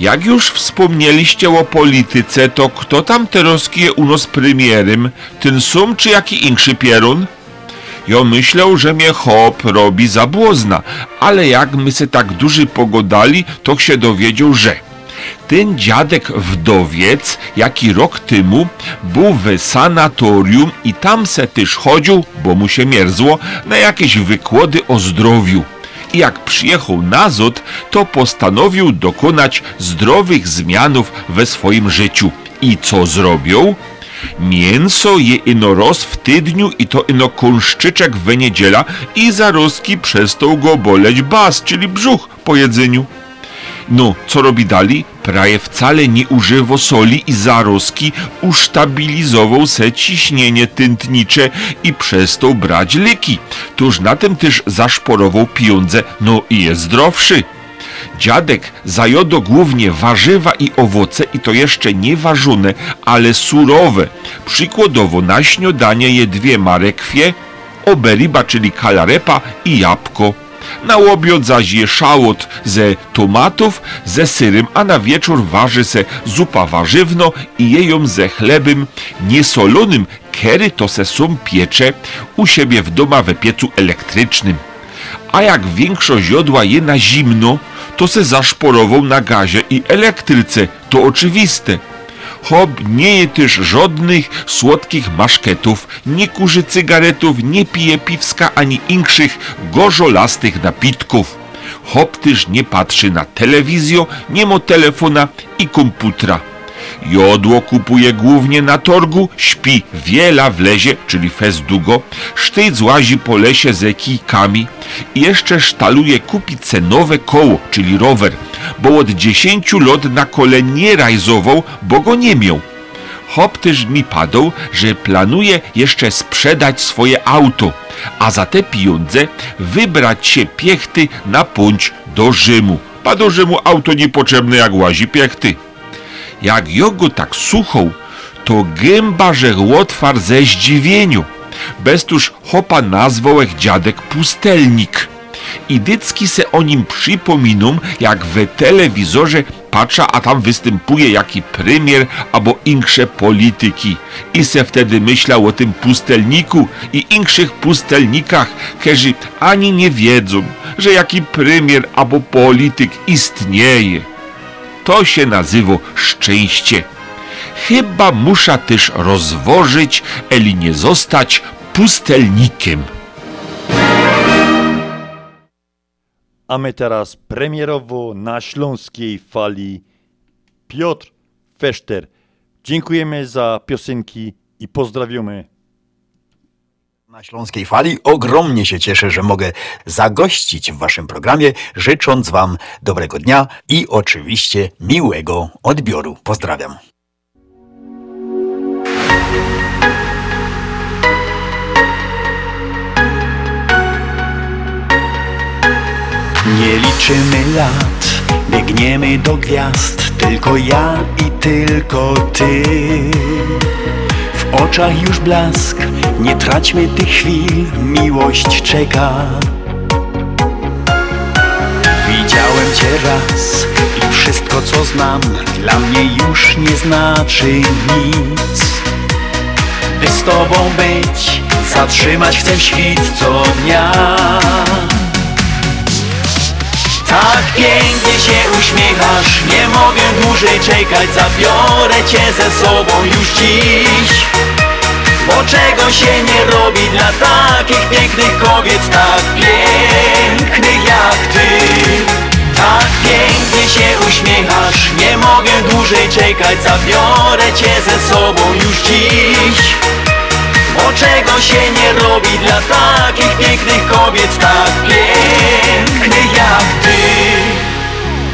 Jak już wspomnieliście o polityce, to kto tam teraz kije u nas premierem? Ten sum czy jaki inszy pierun? Ja myślał, że mnie hop robi za błozna, ale jak my se tak duży pogodali, to się dowiedział, że ten dziadek wdowiec, jaki rok temu był w sanatorium i tam se też chodził, bo mu się mierzło, na jakieś wykłady o zdrowiu. I jak przyjechał nazad, to postanowił dokonać zdrowych zmianów we swoim życiu. I co zrobił? Mięso je ino roz w tydniu i to ino konszczyczek w niedziela i zaroski przestał go boleć bas, czyli brzuch po jedzeniu. No, co robi dali? Praje wcale nie używał soli i zaroski ustabilizował se ciśnienie tętnicze i przestał brać leki. Tuż na tym też zaszporował pieniądze, no i jest zdrowszy. Dziadek zajodo głównie warzywa i owoce i to jeszcze nie ważone, ale surowe. Przykładowo na śniadanie je dwie marekwie, oberiba, czyli kalarepa i jabłko. Na obiad zaś je szałot ze tomatów, ze syrem, a na wieczór waży se zupa warzywno i je ją ze chlebem niesolonym, kery to se sum piecze u siebie w doma we piecu elektrycznym. A jak większość jodła je na zimno, to se zaszporował na gazie i elektryce, to oczywiste. Hob nie je też żadnych słodkich maszketów, nie kurzy cygaretów, nie pije piwska ani inkszych gorzolastych napitków. Hop też nie patrzy na telewizję, nie ma telefona i komputera. Jodło kupuje głównie na torgu, śpi wiela w lezie, czyli fez długo, sztyc łazi po lesie ze kijkami i jeszcze sztaluje kupić cenowe koło, czyli rower, bo od 10 lat na kole nie rajzował, bo go nie miał. Hop też mi padł, że planuje jeszcze sprzedać swoje auto, a za te pieniądze wybrać się piechty na punć do Rzymu. Pa do Rzymu auto niepotrzebne jak łazi piechty. Jak jogo tak suchą, to gęba że łotwar ze zdziwieniu. Bez tuż hopa nazwał jak dziadek pustelnik. I dycki se o nim przypominą, jak w telewizorze patrza, a tam występuje jaki premier albo inksze polityki. I se wtedy myślał o tym pustelniku i inkszych pustelnikach, którzy ani nie wiedzą, że jaki premier albo polityk istnieje. To się nazywa szczęście. Chyba musza też rozwożyć, eli nie zostać pustelnikiem. A my teraz premierowo na śląskiej fali Piotr Feszter. Dziękujemy za piosenki i pozdrawiamy. Na Śląskiej Fali ogromnie się cieszę, że mogę zagościć w Waszym programie, życząc Wam dobrego dnia i oczywiście miłego odbioru. Pozdrawiam. Nie liczymy lat, biegniemy do gwiazd, tylko ja i tylko ty. W oczach już blask, nie traćmy tych chwil, miłość czeka. Widziałem cię raz i wszystko co znam dla mnie już nie znaczy nic. By z tobą być, zatrzymać chcę świt co dnia. Tak pięknie się uśmiechasz, nie mogę dłużej czekać Zabiorę cię ze sobą już dziś. Bo czego się nie robi dla takich pięknych kobiet Tak pięknych jak ty. Tak pięknie się uśmiechasz, nie mogę dłużej czekać Zabiorę cię ze sobą już dziś bo czego się nie robi dla takich pięknych kobiet Tak pięknych jak ty?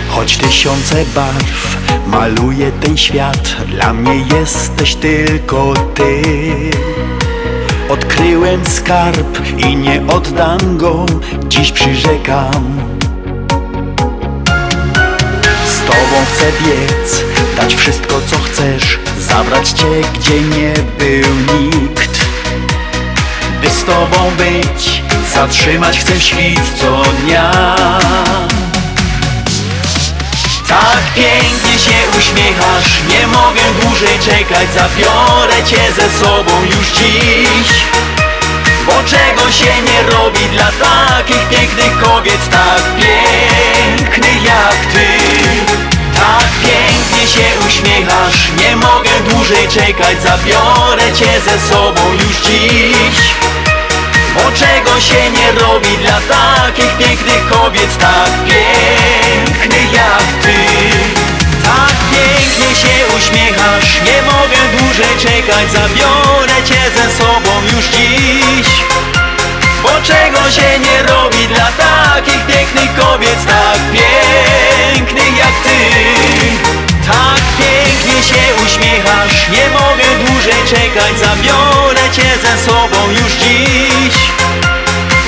Choć tysiące barw maluje ten świat Dla mnie jesteś tylko ty. Odkryłem skarb i nie oddam go Dziś przyrzekam. Z tobą chcę biec, dać wszystko co chcesz Zabrać cię gdzie nie był nikt by z tobą być Zatrzymać chcę świt co dnia. Tak pięknie się uśmiechasz Nie mogę dłużej czekać Zabiorę cię ze sobą już dziś. Bo czego się nie robi dla takich pięknych kobiet Tak pięknych jak ty Tak pięknie się uśmiechasz Nie mogę dłużej czekać Zabiorę cię ze sobą już dziś. Bo czego się nie robi dla takich pięknych kobiet Tak pięknych jak ty. Tak pięknie się uśmiechasz Nie mogę dłużej czekać Zabiorę cię ze sobą już dziś Bo czego się nie robi dla takich pięknych kobiet Tak pięknych jak ty? Tak pięknie się uśmiechasz Nie mogę dłużej czekać Zabiorę cię ze sobą już dziś.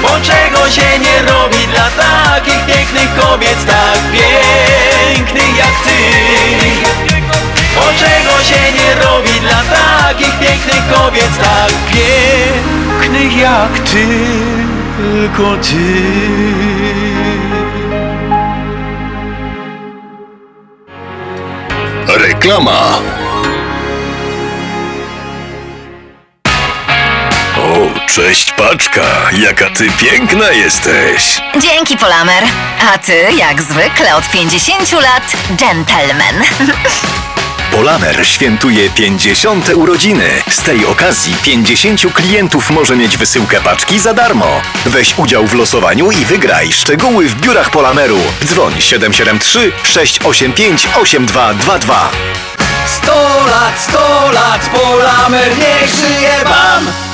Bo czego się nie robi dla takich pięknych kobiet Tak pięknych jak ty Bo czego się nie robi dla takich pięknych kobiet Tak pięknych jak ty Tylko ty Reklama. O, Cześć paczka, jaka ty piękna jesteś. Dzięki, Polamer. A ty, jak zwykle, od 50 lat, gentleman. Polamer świętuje 50. urodziny. Z tej okazji 50 klientów może mieć wysyłkę paczki za darmo. Weź udział w losowaniu i wygraj. Szczegóły w biurach Polameru. Dzwoń 773 685 8222. 100 lat, 100 lat, Polamer niech żyje wam!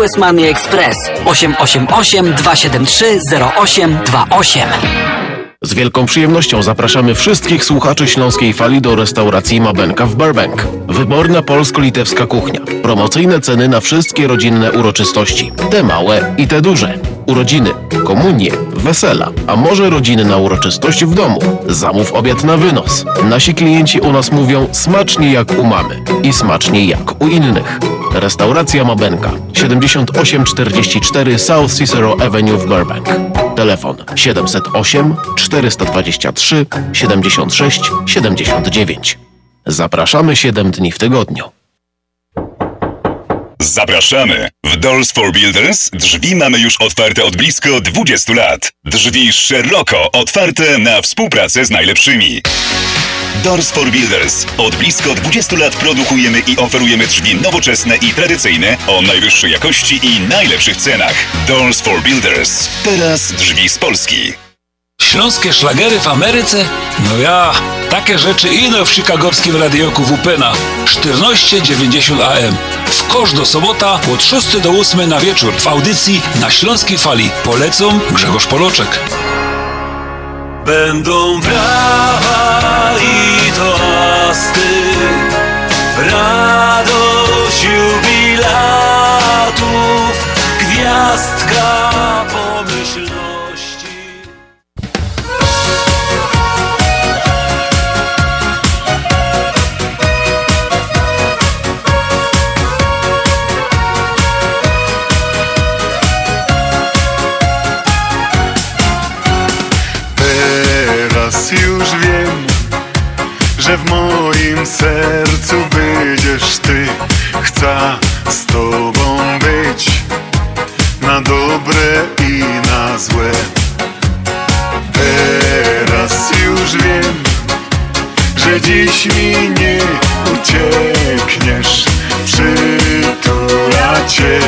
Money Express 888 273 0828. Z wielką przyjemnością zapraszamy wszystkich słuchaczy Śląskiej Fali do restauracji Mabenka w Burbank. Wyborna polsko-litewska kuchnia. Promocyjne ceny na wszystkie rodzinne uroczystości. Te małe i te duże. Urodziny, komunie, wesela, a może rodzinna uroczystość w domu. Zamów obiad na wynos. Nasi klienci u nas mówią smacznie jak u mamy i smacznie jak u innych. Restauracja Mabenka 7844 South Cicero Avenue w Burbank. Telefon 708 423 76 79. Zapraszamy 7 dni w tygodniu. Zapraszamy! W Dolls for Builders drzwi mamy już otwarte od blisko 20 lat. Drzwi szeroko otwarte na współpracę z najlepszymi. Doors for Builders. Od blisko 20 lat produkujemy i oferujemy drzwi nowoczesne i tradycyjne o najwyższej jakości i najlepszych cenach. Doors for Builders. Teraz drzwi z Polski. Śląskie szlagery w Ameryce? No ja, takie rzeczy ino w chicagowskim radioku WPNA 1490 AM. W kosz do sobota od 6 do 8 na wieczór w audycji na Śląskiej Fali. Polecą Grzegorz Poloczek. Będą brawa i toasty, radość jubilatów, gwiazdka Z tobą być na dobre i na złe. Teraz już wiem, że dziś mi nie uciekniesz. Przytula cię,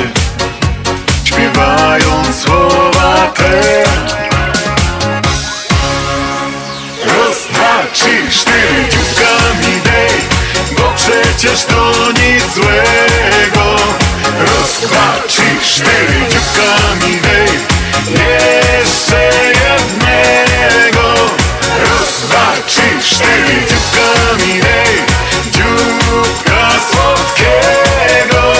śpiewając słowa te. Trzy, cztery, dzióbkami dej Bo przecież to nic złego dwa, trzy, cztery, dzióbkami dej Jeszcze jednego Raz, dwa, trzy, cztery, dzióbkami dej Dzióbka słodkiego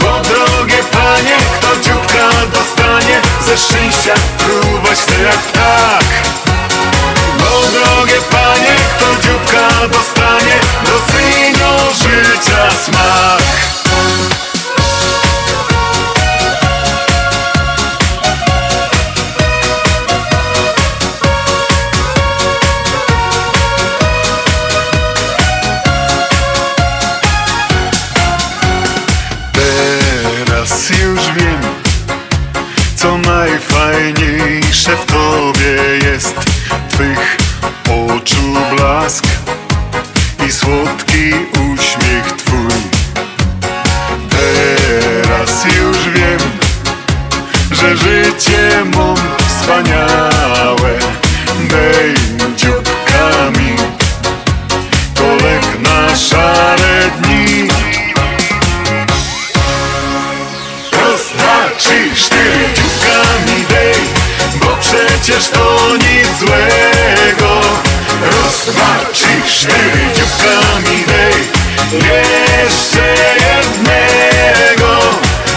Bo drogie panie, kto dzióbka dostanie Ze szczęścia fruwać chce jak ptak bo drogie panie, kto dzióbka dostanie Docenią życia smak zawsze w tobie jest Twych oczu blask i słodki uśmiech twój. Teraz już wiem, że życie mam wspaniałe. przecież to nic złego. Raz, dwa, trzy, dziubkami dej Jeszcze jednego.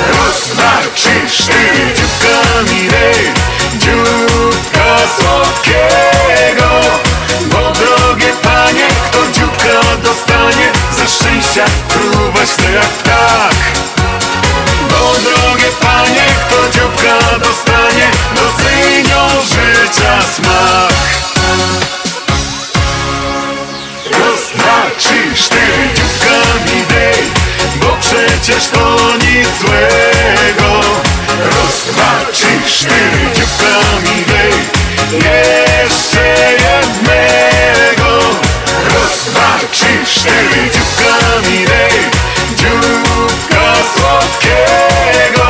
Raz, dwa, trzy, cztery, dziubkami dej Dziubka słodkiego. Bo drogie panie, kto dziubka dostanie Ze szczęścia fruwać chce jak ptak. Przecież to nic złego. Raz, dwa, trzy, cztery, Jeszcze jednego. Raz, dwa, trzy, cztery, dzióbkami dej. Dzióbka słodkiego.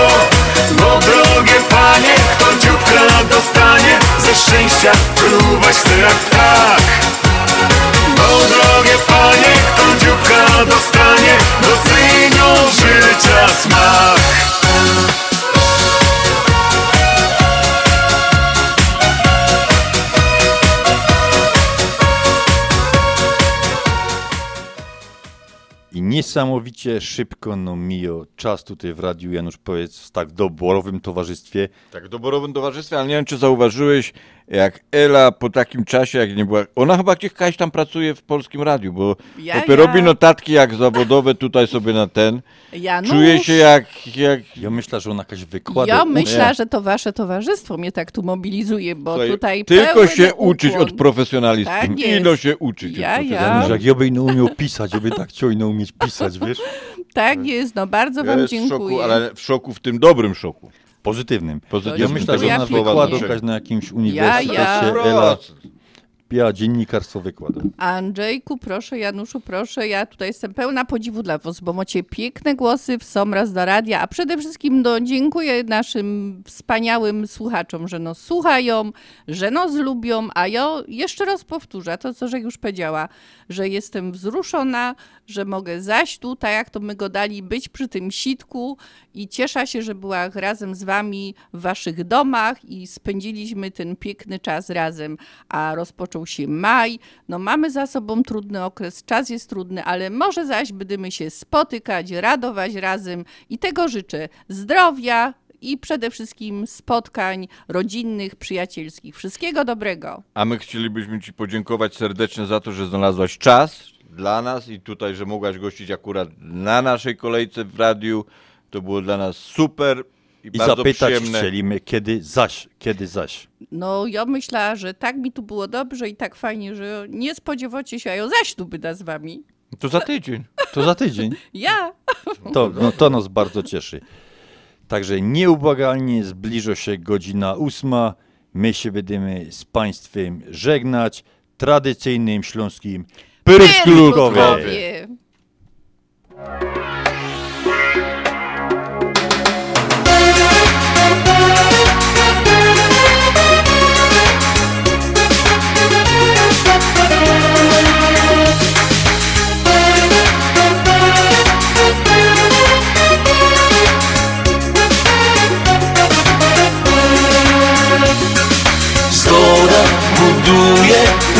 No drogie panie, kto dzióbka dostanie? Ze szczęścia fruwać chce jak ptak No drogie panie, kto dzióbka dostanie smak I niesamowicie szybko no mijo czas tutaj w radiu, Janusz powiedz, w tak doborowym towarzystwie. Tak, w doborowym towarzystwie, ale nie wiem, czy zauważyłeś, jak Ela po takim czasie, jak nie była... Ona chyba gdzieś tam pracuje w Polskim Radiu, bo Ja, ja. robi notatki jak zawodowe tutaj sobie na ten. Janusz. Czuje się jak... jak... Ja myślę, że ona jakaś Ja wykłada. myślę, że to wasze towarzystwo mnie tak tu mobilizuje, bo Słuchaj, tutaj Tylko się uczyć ukłon. od profesjonalistów. Tak. Ino się uczyć Ja, od ja. Jak ja bym nie umiał pisać, ja bym tak chciał ino umieć pisać, wiesz? Tak jest, no bardzo Ja wam jest w dziękuję. szoku, ale w szoku w tym dobrym szoku. Pozytywnym. Pozytywnym Ja myślę, że ona słowa wykłada znaczenia. na jakimś uniwersytecie. ja. Ela, ja dziennikarstwo wykłada. Andrzejku, proszę, Januszu, proszę, ja tutaj jestem pełna podziwu dla was, bo macie piękne głosy, są raz do radia, a przede wszystkim no, dziękuję naszym wspaniałym słuchaczom, że no słuchają, że nos lubią, a ja jeszcze raz powtórzę to, co że już powiedziała, że jestem wzruszona, że mogę zaś tutaj, jak to my go dali, być przy tym sitku i cieszę się, że była razem z wami w waszych domach i spędziliśmy ten piękny czas razem, a rozpoczął się maj. No mamy za sobą trudny okres, czas jest trudny, ale może zaś będziemy się spotykać, radować razem i tego życzę zdrowia i przede wszystkim spotkań rodzinnych, przyjacielskich. Wszystkiego dobrego. A my chcielibyśmy Ci podziękować serdecznie za to, że znalazłaś czas dla nas i tutaj, że mogłaś gościć akurat na naszej kolejce w radiu. To było dla nas super i, I bardzo zapytać przyjemne. chcieliśmy, kiedy zaś, kiedy zaś. No ja myślę, że tak mi tu było dobrze i tak fajnie, że nie spodziewacie się, a ja zaś tu byda z wami. To za tydzień. To za tydzień. Ja. To, no, to nas bardzo cieszy. Także nieubłagalnie zbliża się godzina ósma. My się będziemy z Państwem żegnać tradycyjnym śląskim Pyrsklukowie. Pyrsklukowie.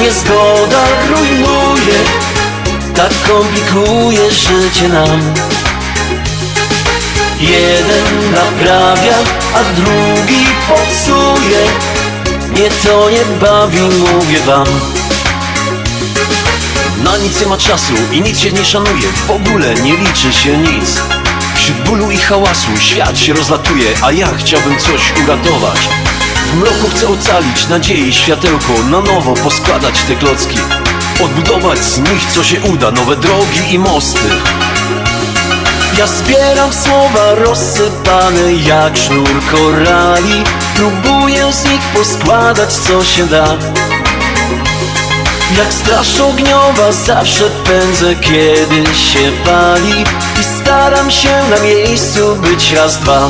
Niezgoda rujnuje Tak komplikuje życie nam. Jeden naprawia, a drugi popsuje. Mnie to nie bawi, mówię wam. Na nic nie ma czasu i nic się nie szanuje. W ogóle nie liczy się nic. Wśród bólu i hałasu świat się rozlatuje A ja chciałbym coś uratować w mroku chcę ocalić nadzieję i światełko Na nowo poskładać te klocki. Odbudować z nich co się uda Nowe drogi i mosty. Ja zbieram słowa rozsypane jak sznur korali. Próbuję z nich poskładać co się da. Jak straż ogniowa zawsze pędzę kiedy się pali. I staram się na miejscu być raz, dwa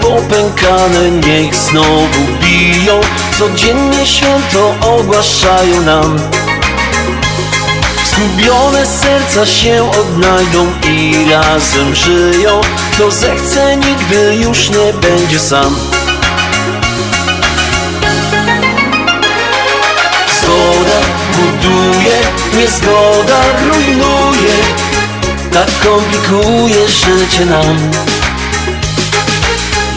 popękane, niech znowu biją. Codziennie święto ogłaszają nam. Zgubione serca się odnajdą i razem żyją. Kto zechce nigdy już nie będzie sam. Zgoda buduje, niezgoda rujnuje. Tak komplikuje życie nam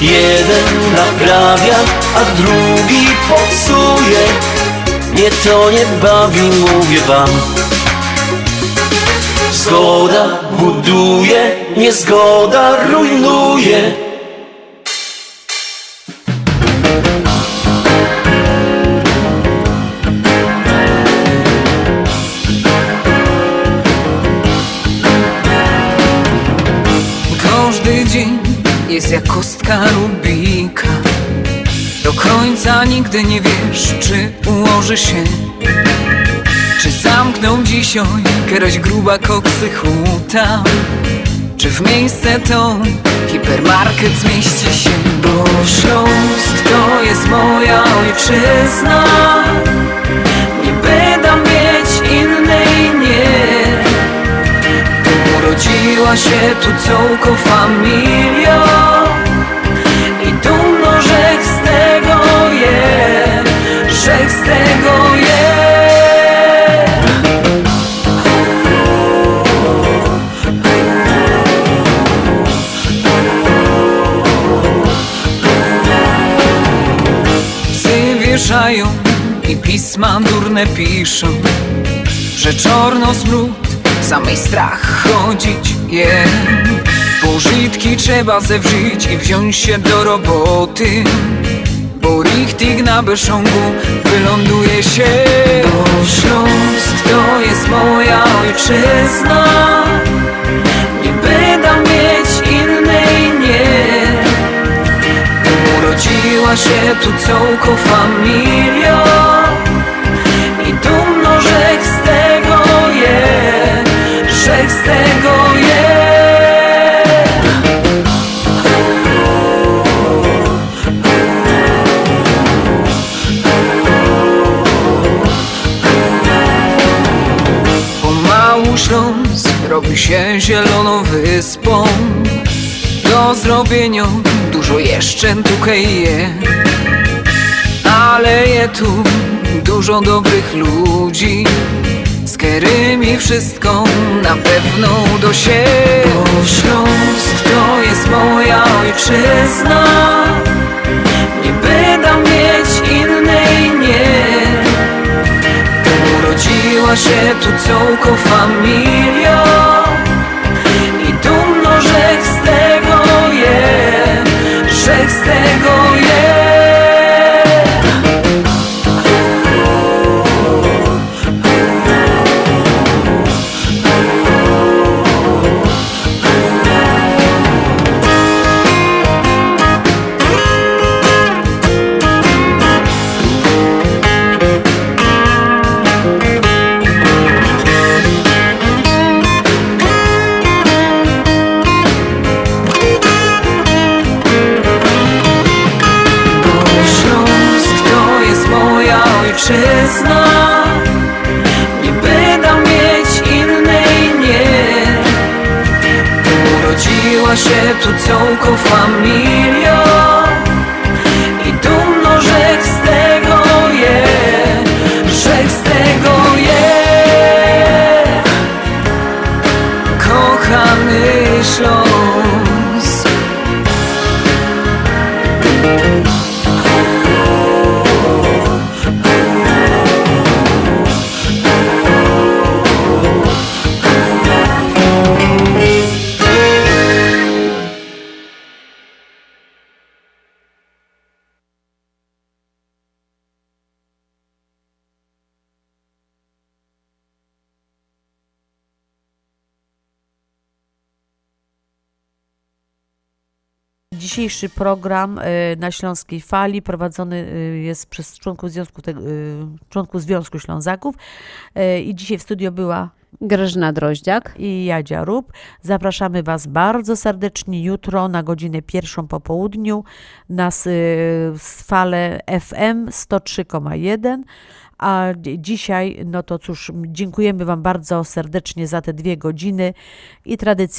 Jeden naprawia, a drugi popsuje. Nie to nie bawi, mówię wam. Zgoda buduje, niezgoda rujnuje jest jak kostka Rubika. Do końca nigdy nie wiesz, czy ułoży się. Czy zamkną dzisiaj jakaś gruba koksy huta? Czy w miejsce to hipermarket zmieści się? Bo Śląsk to jest moja ojczyzna. Nie będę mieć innej, nie. Urodziła się tu całko familia i pisma durne piszą Że czarno smród samej strach chodzić je. Pożytki trzeba zewrzyć i wziąć się do roboty Bo richtig na Beszongu wyląduje się Bo Śląsk. To jest moja ojczyzna. Nie będę mieć innej, nie. Urodziła się tu całko familia tego je. Pomału Śląsk robi się zieloną wyspą. Do zrobienia dużo jeszcze tukaj je. Ale je tu dużo dobrych ludzi którymi wszystko na pewno do siebie Bo Śląsk to jest moja ojczyzna. Nie będę mieć innej, nie. Urodziła się tu całko familia. I dumno, że z tego je Że z tego je Dzisiejszy program y, na Śląskiej Fali prowadzony y, jest przez członków Związku, y, członków Związku Ślązaków i dzisiaj w studio była Grażyna Droździak i Jadzia Rób. Zapraszamy Was bardzo serdecznie jutro na godzinę pierwszą po południu na fale FM 103,1. A dzi- dzisiaj, no to cóż, dziękujemy Wam bardzo serdecznie za te dwie godziny i tradycyjnie